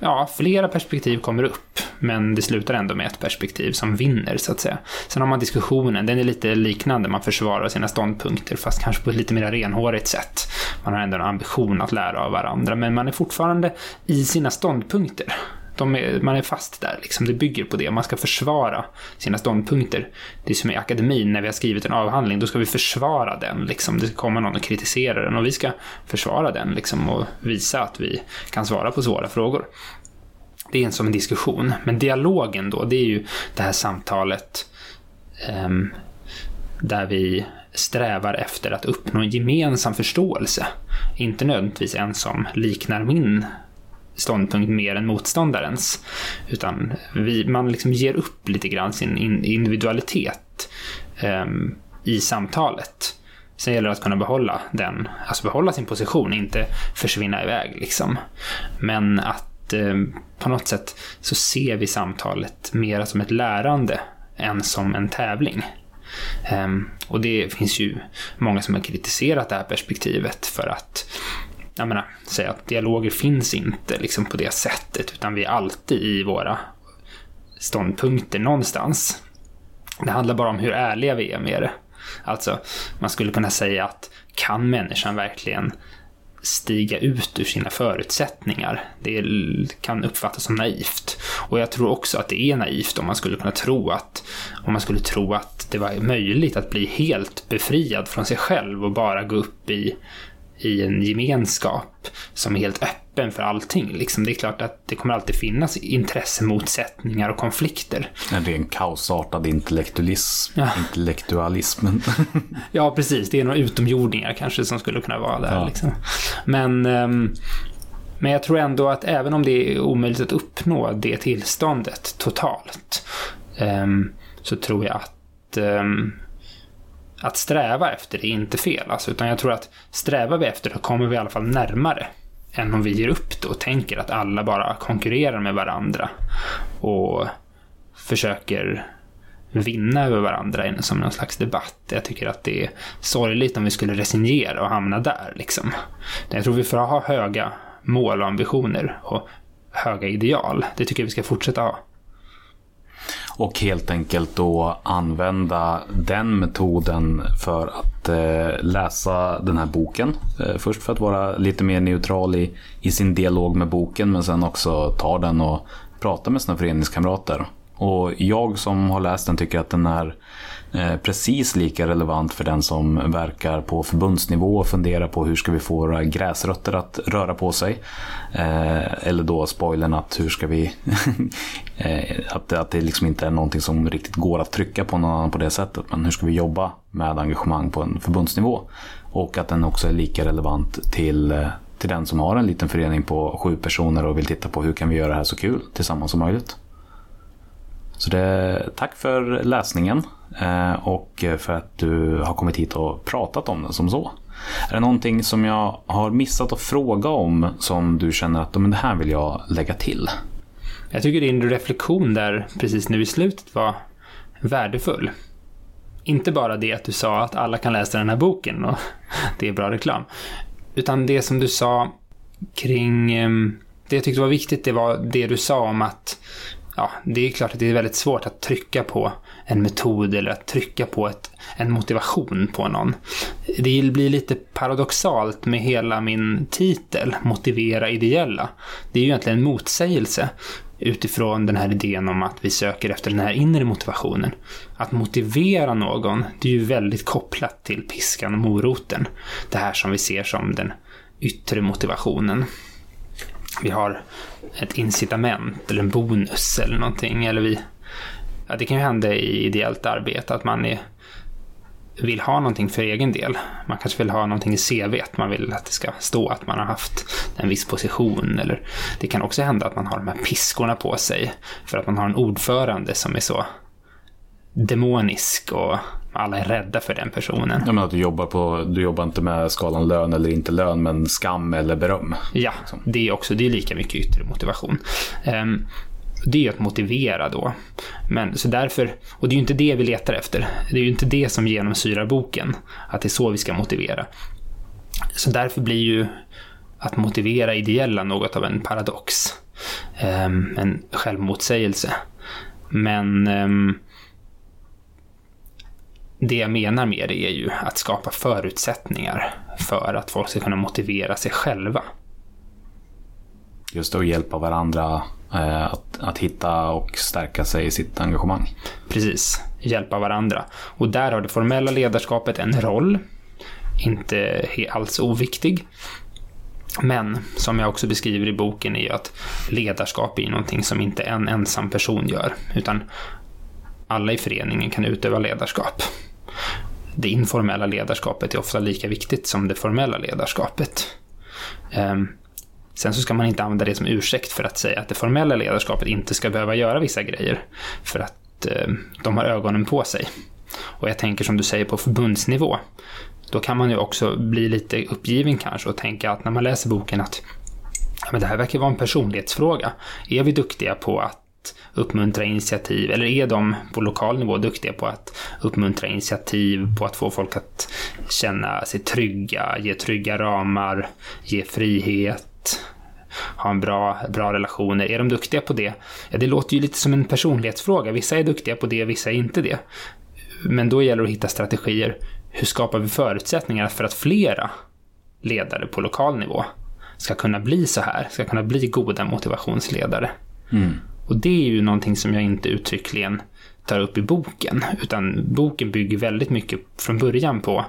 Speaker 5: ja, flera perspektiv kommer upp, men det slutar ändå med ett perspektiv som vinner, så att säga. Sen har man diskussionen, den är lite liknande, man försvarar sina ståndpunkter, fast kanske på ett lite mer renhårigt sätt. Man har ändå en ambition att lära av varandra, men man är fortfarande i sina ståndpunkter är, man är fast där. Liksom. Det bygger på det. Man ska försvara sina ståndpunkter. Det är som i akademin, när vi har skrivit en avhandling, då ska vi försvara den. Liksom. Det ska komma någon och kritisera den och vi ska försvara den liksom, och visa att vi kan svara på svåra frågor. Det är en som en diskussion. Men dialogen då, det är ju det här samtalet um, där vi strävar efter att uppnå en gemensam förståelse. Inte nödvändigtvis en som liknar min ståndpunkt mer än motståndarens. Utan vi, man liksom ger upp lite grann sin individualitet um, i samtalet. Sen gäller det att kunna behålla den, alltså behålla sin position, inte försvinna iväg liksom. Men att eh, på något sätt så ser vi samtalet mer som ett lärande än som en tävling. Ehm, och det finns ju många som har kritiserat det här perspektivet för att jag menar, säga att dialoger finns inte liksom på det sättet, utan vi är alltid i våra ståndpunkter någonstans. Det handlar bara om hur ärliga vi är med det. Alltså, man skulle kunna säga att kan människan verkligen stiga ut ur sina förutsättningar? Det kan uppfattas som naivt. Och jag tror också att det är naivt om man skulle kunna tro att, om man skulle tro att det var möjligt att bli helt befriad från sig själv och bara gå upp i i en gemenskap som är helt öppen för allting. Liksom, det är klart att det kommer alltid finnas intressemotsättningar och konflikter.
Speaker 1: En ren kaosartad intellektualism.
Speaker 5: Ja.
Speaker 1: Intellektualismen.
Speaker 5: Ja, precis. Det är några utomjordingar kanske som skulle kunna vara där.
Speaker 1: Ja.
Speaker 5: Liksom. Men, ehm, men jag tror ändå att även om det är omöjligt att uppnå det tillståndet totalt ehm, så tror jag att ehm, att sträva efter det är inte fel. Alltså, utan jag tror att strävar vi efter det kommer vi i alla fall närmare än om vi ger upp det och tänker att alla bara konkurrerar med varandra och försöker vinna över varandra som någon slags debatt. Jag tycker att det är sorgligt om vi skulle resignera och hamna där. Liksom. Jag tror vi får ha höga mål och ambitioner och höga ideal. Det tycker jag vi ska fortsätta ha.
Speaker 1: Och helt enkelt då använda den metoden för att eh, läsa den här boken. Eh, först för att vara lite mer neutral i, i sin dialog med boken men sen också ta den och prata med sina föreningskamrater. Och jag som har läst den tycker att den är Eh, precis lika relevant för den som verkar på förbundsnivå och funderar på hur ska vi få våra gräsrötter att röra på sig. Eh, eller då spoilern att hur ska vi... Eh, att, att det liksom inte är någonting som riktigt går att trycka på någon annan på det sättet. Men hur ska vi jobba med engagemang på en förbundsnivå? Och att den också är lika relevant till, till den som har en liten förening på sju personer och vill titta på hur kan vi göra det här så kul tillsammans som möjligt. Så det, tack för läsningen eh, och för att du har kommit hit och pratat om den som så. Är det någonting som jag har missat att fråga om som du känner att men det här vill jag lägga till?
Speaker 5: Jag tycker din reflektion där precis nu i slutet var värdefull. Inte bara det att du sa att alla kan läsa den här boken och det är bra reklam. Utan det som du sa kring... Ehm, det jag tyckte var viktigt, det var det du sa om att Ja, det är klart att det är väldigt svårt att trycka på en metod eller att trycka på ett, en motivation på någon. Det blir lite paradoxalt med hela min titel, Motivera ideella. Det är ju egentligen en motsägelse utifrån den här idén om att vi söker efter den här inre motivationen. Att motivera någon, det är ju väldigt kopplat till piskan och moroten. Det här som vi ser som den yttre motivationen. Vi har ett incitament eller en bonus eller någonting. Eller vi, ja, det kan ju hända i ideellt arbete att man är, vill ha någonting för egen del. Man kanske vill ha någonting i CV, att man vill att det ska stå att man har haft en viss position. Eller det kan också hända att man har de här piskorna på sig för att man har en ordförande som är så demonisk och alla är rädda för den personen.
Speaker 1: Jag menar att du jobbar, på, du jobbar inte med skalan lön eller inte lön men skam eller beröm.
Speaker 5: Ja, det är också det är lika mycket yttre motivation. Ehm, det är att motivera då. Men så därför, och det är ju inte det vi letar efter. Det är ju inte det som genomsyrar boken, att det är så vi ska motivera. Så därför blir ju att motivera ideella något av en paradox. Ehm, en självmotsägelse. Men ehm, det jag menar med det är ju att skapa förutsättningar för att folk ska kunna motivera sig själva.
Speaker 1: Just det, och hjälpa varandra eh, att, att hitta och stärka sig i sitt engagemang.
Speaker 5: Precis, hjälpa varandra. Och där har det formella ledarskapet en roll, inte alls oviktig. Men som jag också beskriver i boken är ju att ledarskap är någonting som inte en ensam person gör, utan alla i föreningen kan utöva ledarskap. Det informella ledarskapet är ofta lika viktigt som det formella ledarskapet. Ehm, sen så ska man inte använda det som ursäkt för att säga att det formella ledarskapet inte ska behöva göra vissa grejer för att ehm, de har ögonen på sig. Och jag tänker som du säger på förbundsnivå. Då kan man ju också bli lite uppgiven kanske och tänka att när man läser boken att ja, men det här verkar vara en personlighetsfråga. Är vi duktiga på att att uppmuntra initiativ? Eller är de på lokal nivå duktiga på att uppmuntra initiativ, på att få folk att känna sig trygga, ge trygga ramar, ge frihet, ha en bra, bra relationer? Är de duktiga på det? Ja, det låter ju lite som en personlighetsfråga. Vissa är duktiga på det, vissa är inte det. Men då gäller det att hitta strategier. Hur skapar vi förutsättningar för att flera ledare på lokal nivå ska kunna bli så här, ska kunna bli goda motivationsledare. Mm. Och det är ju någonting som jag inte uttryckligen tar upp i boken, utan boken bygger väldigt mycket från början på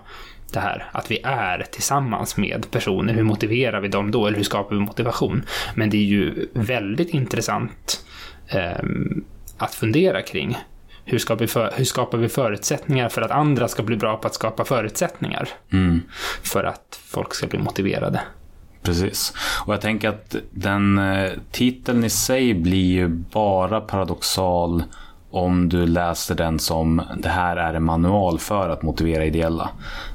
Speaker 5: det här att vi är tillsammans med personer. Hur motiverar vi dem då? Eller hur skapar vi motivation? Men det är ju väldigt intressant eh, att fundera kring. Hur skapar, vi för, hur skapar vi förutsättningar för att andra ska bli bra på att skapa förutsättningar? För att folk ska bli motiverade.
Speaker 1: Precis. Och jag tänker att den eh, titeln i sig blir ju bara paradoxal om du läser den som det här är en manual för att motivera ideella.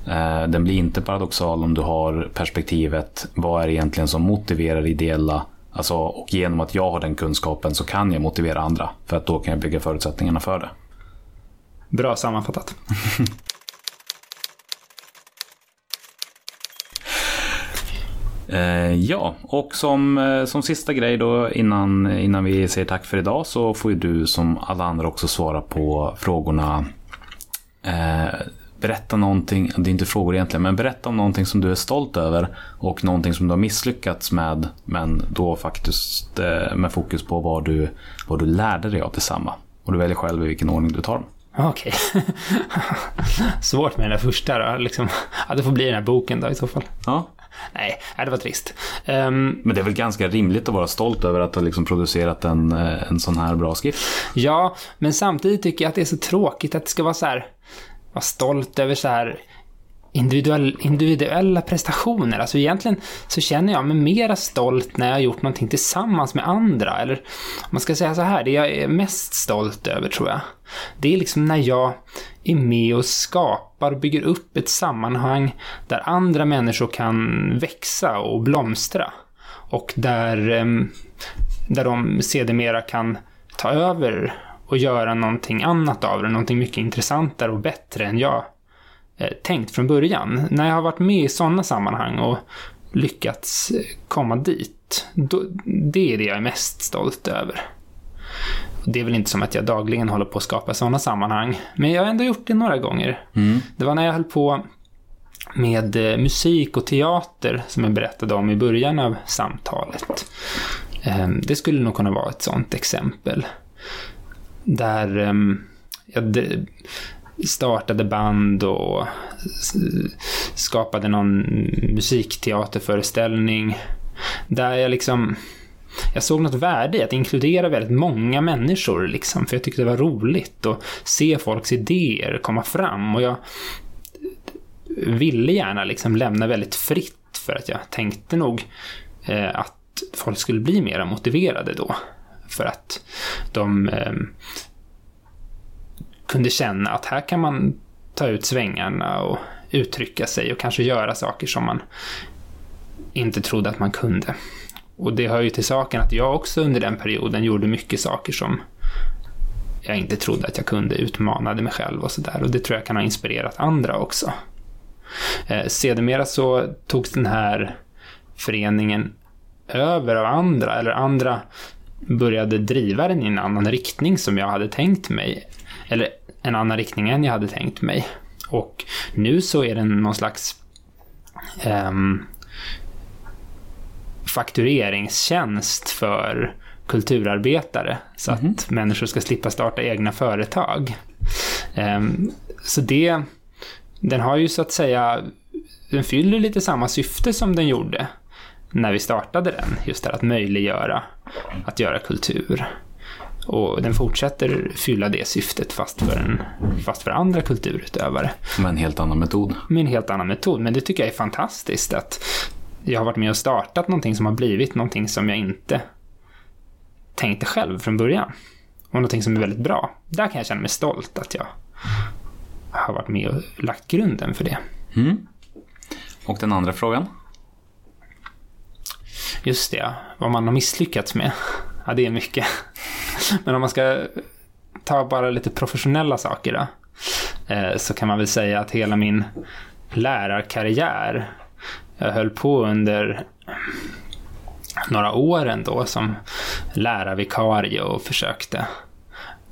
Speaker 1: Eh, den blir inte paradoxal om du har perspektivet vad är det egentligen som motiverar ideella Alltså, och genom att jag har den kunskapen så kan jag motivera andra. För att då kan jag bygga förutsättningarna för det.
Speaker 5: Bra sammanfattat.
Speaker 1: ja, och som, eh, som sista grej då innan, innan vi säger tack för idag så får ju du som alla andra också svara på frågorna. Eh, berätta någonting, det är inte frågor egentligen, men berätta om någonting som du är stolt över och någonting som du har misslyckats med, men då faktiskt eh, med fokus på vad du, vad du lärde dig av detsamma. Och du väljer själv i vilken ordning du tar dem.
Speaker 5: Okej. Svårt med den där första då. Liksom, ja, det får bli den här boken då i så fall.
Speaker 1: Ja,
Speaker 5: Nej, det var trist. Ehm,
Speaker 1: men det är väl ganska rimligt att vara stolt över att ha liksom producerat en, eh, en sån här bra skrift.
Speaker 5: ja, men samtidigt tycker jag att det är så tråkigt att det ska vara så här, vara stolt över så här individuell, individuella prestationer. Alltså egentligen så känner jag mig mera stolt när jag har gjort någonting tillsammans med andra. Eller om man ska säga så här, det jag är mest stolt över tror jag, det är liksom när jag är med och skapar och bygger upp ett sammanhang där andra människor kan växa och blomstra. Och där, där de sedermera kan ta över och göra någonting annat av det, någonting mycket intressantare och bättre än jag tänkt från början. När jag har varit med i sådana sammanhang och lyckats eh, komma dit, då, det är det jag är mest stolt över. Det är väl inte som att jag dagligen håller på att skapa sådana sammanhang, men jag har ändå gjort det några gånger. Det var när jag höll på med eh, musik och teater som jag berättade om i början av samtalet. Eh, Det skulle nog kunna vara ett sådant exempel. Där ehm, jag startade band och skapade någon musikteaterföreställning. Där jag liksom... Jag såg något värde i att inkludera väldigt många människor liksom, för jag tyckte det var roligt att se folks idéer komma fram och jag ville gärna liksom lämna väldigt fritt för att jag tänkte nog eh, att folk skulle bli mer motiverade då. För att de eh, kunde känna att här kan man ta ut svängarna och uttrycka sig och kanske göra saker som man inte trodde att man kunde. Och det hör ju till saken att jag också under den perioden gjorde mycket saker som jag inte trodde att jag kunde, utmanade mig själv och sådär. Och det tror jag kan ha inspirerat andra också. Eh, sedermera så togs den här föreningen över av andra, eller andra började driva den i en annan riktning som jag hade tänkt mig. Eller en annan riktning än jag hade tänkt mig. Och nu så är den någon slags ehm, faktureringstjänst för kulturarbetare så att människor ska slippa starta egna företag. Ehm, så det, den har ju så att säga, den fyller lite samma syfte som den gjorde när vi startade den, just det här att möjliggöra att göra kultur. Och den fortsätter fylla det syftet fast för, en, fast för andra kulturutövare
Speaker 1: Med en helt annan metod.
Speaker 5: med en helt annan metod. Men det tycker jag är fantastiskt att jag har varit med och startat någonting som har blivit någonting som jag inte tänkte själv från början. Och någonting som är väldigt bra. Där kan jag känna mig stolt att jag har varit med och lagt grunden för det.
Speaker 1: Och den andra frågan?
Speaker 5: Just det, vad man har misslyckats med. Ja, det är mycket. Men om man ska ta bara lite professionella saker då. Eh, så kan man väl säga att hela min lärarkarriär, jag höll på under några år ändå som lärarvikarie och försökte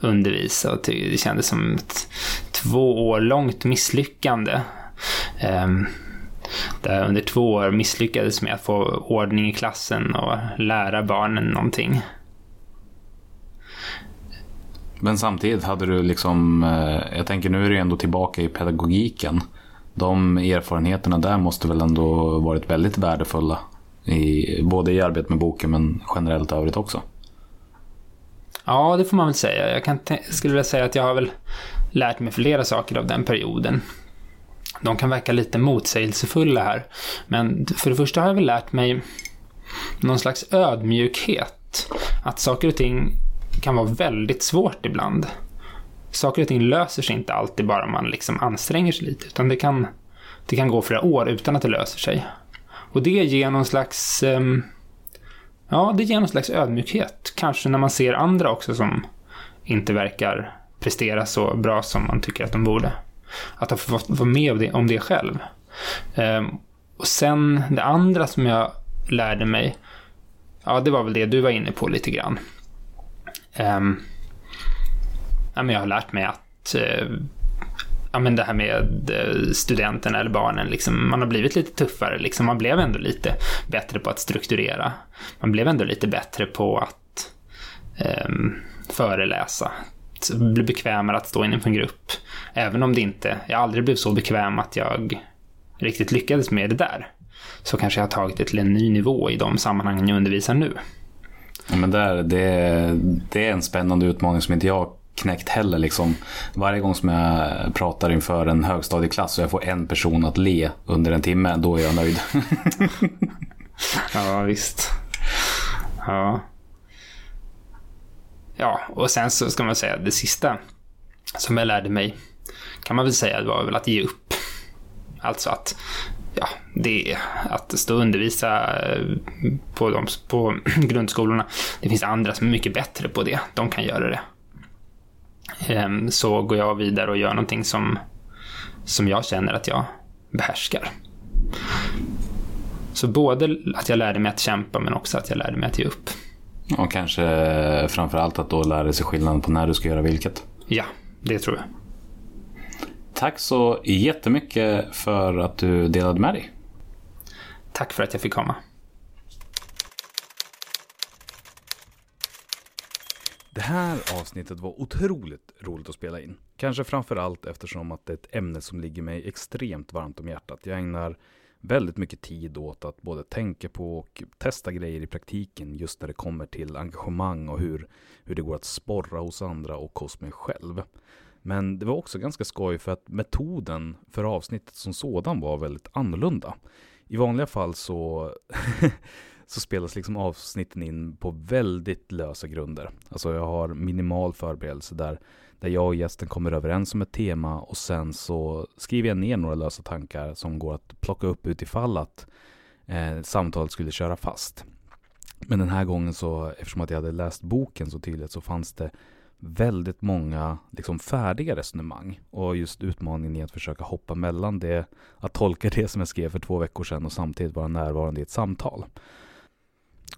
Speaker 5: undervisa och det kändes som ett två år långt misslyckande. Ehm, där jag under två år misslyckades med att få ordning i klassen och lära barnen någonting.
Speaker 1: Men samtidigt hade du liksom, eh, jag tänker nu är du ändå tillbaka i pedagogiken. De erfarenheterna där måste väl ändå varit väldigt värdefulla. I, både i arbetet med boken men generellt övrigt också.
Speaker 5: Ja, det får man väl säga. Jag kan skulle vilja säga att jag har väl lärt mig flera saker av den perioden. De kan verka lite motsägelsefulla här. Men för det första har jag väl lärt mig någon slags ödmjukhet. Att saker och ting kan vara väldigt svårt ibland. Saker och ting löser sig inte alltid bara man liksom anstränger sig lite, utan det kan, det kan gå flera år utan att det löser sig. Och det ger någon slags... Ehm, ja, det ger någon slags ödmjukhet. Kanske när man ser andra också som inte verkar prestera så bra som man tycker att de borde. Att ha fått vara med om det, om det själv. Ehm, och sen det andra som jag lärde mig, ja det var väl det du var inne på lite grann. Um, ja, men jag har lärt mig att uh, ja, men det här med eh, studenterna eller barnen, liksom, man har blivit lite tuffare. Liksom, man blev ändå lite bättre på att strukturera. Man blev ändå lite bättre på att um, föreläsa. Bli bekvämare att stå inför en grupp. Även om det inte, jag aldrig blev så bekväm att jag riktigt lyckades med det där. Så kanske jag har tagit det till en ny nivå i de sammanhangen jag undervisar nu.
Speaker 1: Ja, men där, det, det är en spännande utmaning som inte jag knäckt heller. Liksom. Varje gång som jag pratar inför en högstadieklass och jag får en person att le under en timme, då är jag nöjd.
Speaker 5: ja, visst. Ja. Ja, och sen så ska man säga det sista som jag lärde mig kan man väl säga var väl att ge upp. Alltså att ja, det är att stå och undervisa eh, på, de, på grundskolorna. Det finns andra som är mycket bättre på det. De kan göra det. Ehm, så går jag vidare och gör någonting som, som jag känner att jag behärskar. Så både att jag lärde mig att kämpa men också att jag lärde mig att ge upp.
Speaker 1: Och kanske framförallt att då lära sig skillnaden på när du ska göra vilket.
Speaker 5: Ja, det tror jag.
Speaker 1: Tack så jättemycket för att du delade med dig.
Speaker 5: Tack för att jag fick komma.
Speaker 1: Det här avsnittet var otroligt roligt att spela in. Kanske framförallt eftersom att det är ett ämne som ligger mig extremt varmt om hjärtat. Jag ägnar väldigt mycket tid åt att både tänka på och testa grejer i praktiken just när det kommer till engagemang och hur, hur det går att sporra hos andra och hos mig själv. Men det var också ganska skoj för att metoden för avsnittet som sådan var väldigt annorlunda. I vanliga fall så, så spelas liksom avsnitten in på väldigt lösa grunder. Alltså jag har minimal förberedelse där, där jag och gästen kommer överens om ett tema och sen så skriver jag ner några lösa tankar som går att plocka upp utifall att eh, samtalet skulle köra fast. Men den här gången så, eftersom att jag hade läst boken så tydligt så fanns det väldigt många liksom färdiga resonemang. Och just utmaningen i att försöka hoppa mellan det, att tolka det som jag skrev för två veckor sedan och samtidigt vara närvarande i ett samtal.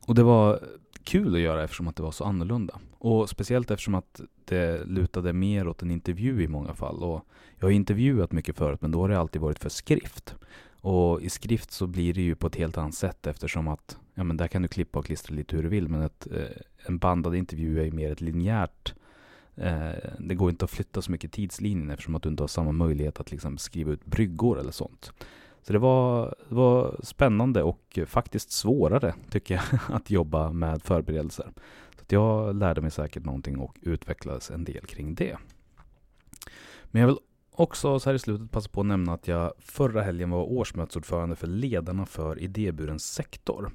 Speaker 1: Och det var kul att göra eftersom att det var så annorlunda. Och speciellt eftersom att det lutade mer åt en intervju i många fall. Och jag har intervjuat mycket förut men då har det alltid varit för skrift. Och i skrift så blir det ju på ett helt annat sätt eftersom att ja, men där kan du klippa och klistra lite hur du vill men ett, eh, en bandad intervju är ju mer ett linjärt Eh, Eh, det går inte att flytta så mycket tidslinjen eftersom att du inte har samma möjlighet att liksom skriva ut bryggor eller sånt. Så det var, det var spännande och faktiskt svårare tycker jag att jobba med förberedelser. Så jag lärde mig säkert någonting och utvecklades en del kring det. Men jag vill också så här i slutet passa på att nämna att jag förra helgen var årsmötesordförande för ledarna för idéburen sektor.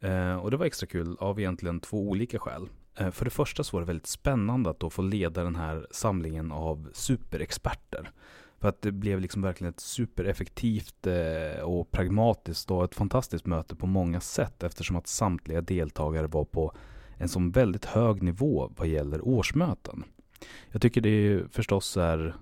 Speaker 1: Eh, och det var extra kul av egentligen två olika skäl. Eh, för det första så var det väldigt spännande att då få leda den här samlingen av superexperter. För att det blev liksom verkligen ett supereffektivt eh, och pragmatiskt och ett fantastiskt möte på många sätt eftersom att samtliga deltagare var på en sån väldigt hög nivå vad gäller årsmöten. Jag tycker det förstås är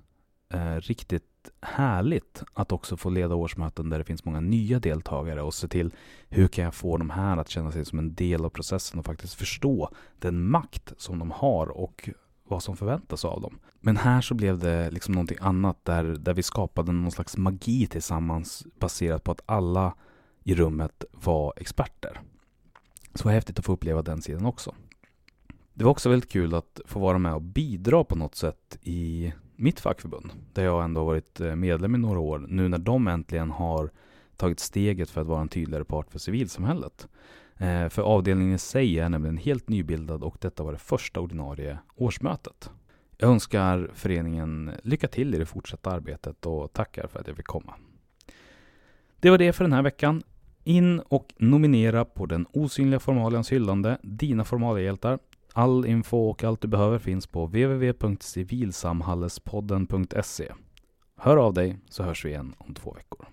Speaker 1: eh, riktigt härligt att också få leda årsmöten där det finns många nya deltagare och se till hur kan jag få de här att känna sig som en del av processen och faktiskt förstå den makt som de har och vad som förväntas av dem. Men här så blev det liksom någonting annat där, där vi skapade någon slags magi tillsammans baserat på att alla i rummet var experter. Så häftigt att få uppleva den sidan också. Det var också väldigt kul att få vara med och bidra på något sätt i mitt fackförbund, där jag ändå varit eh, medlem i några år, nu när de äntligen har tagit steget för att vara en tydligare part för civilsamhället. Eh, för avdelningen i sig är nämligen helt nybildad och detta var det första ordinarie årsmötet. Jag önskar föreningen lycka till i det fortsatta arbetet och tackar för att jag fick komma. Det var det för den här veckan. In och nominera på den osynliga formalians hyllande, dina formaliahjältar. All info och allt du behöver finns på www.civilsamhallespodden.se. Hör av dig så hörs vi igen om två veckor.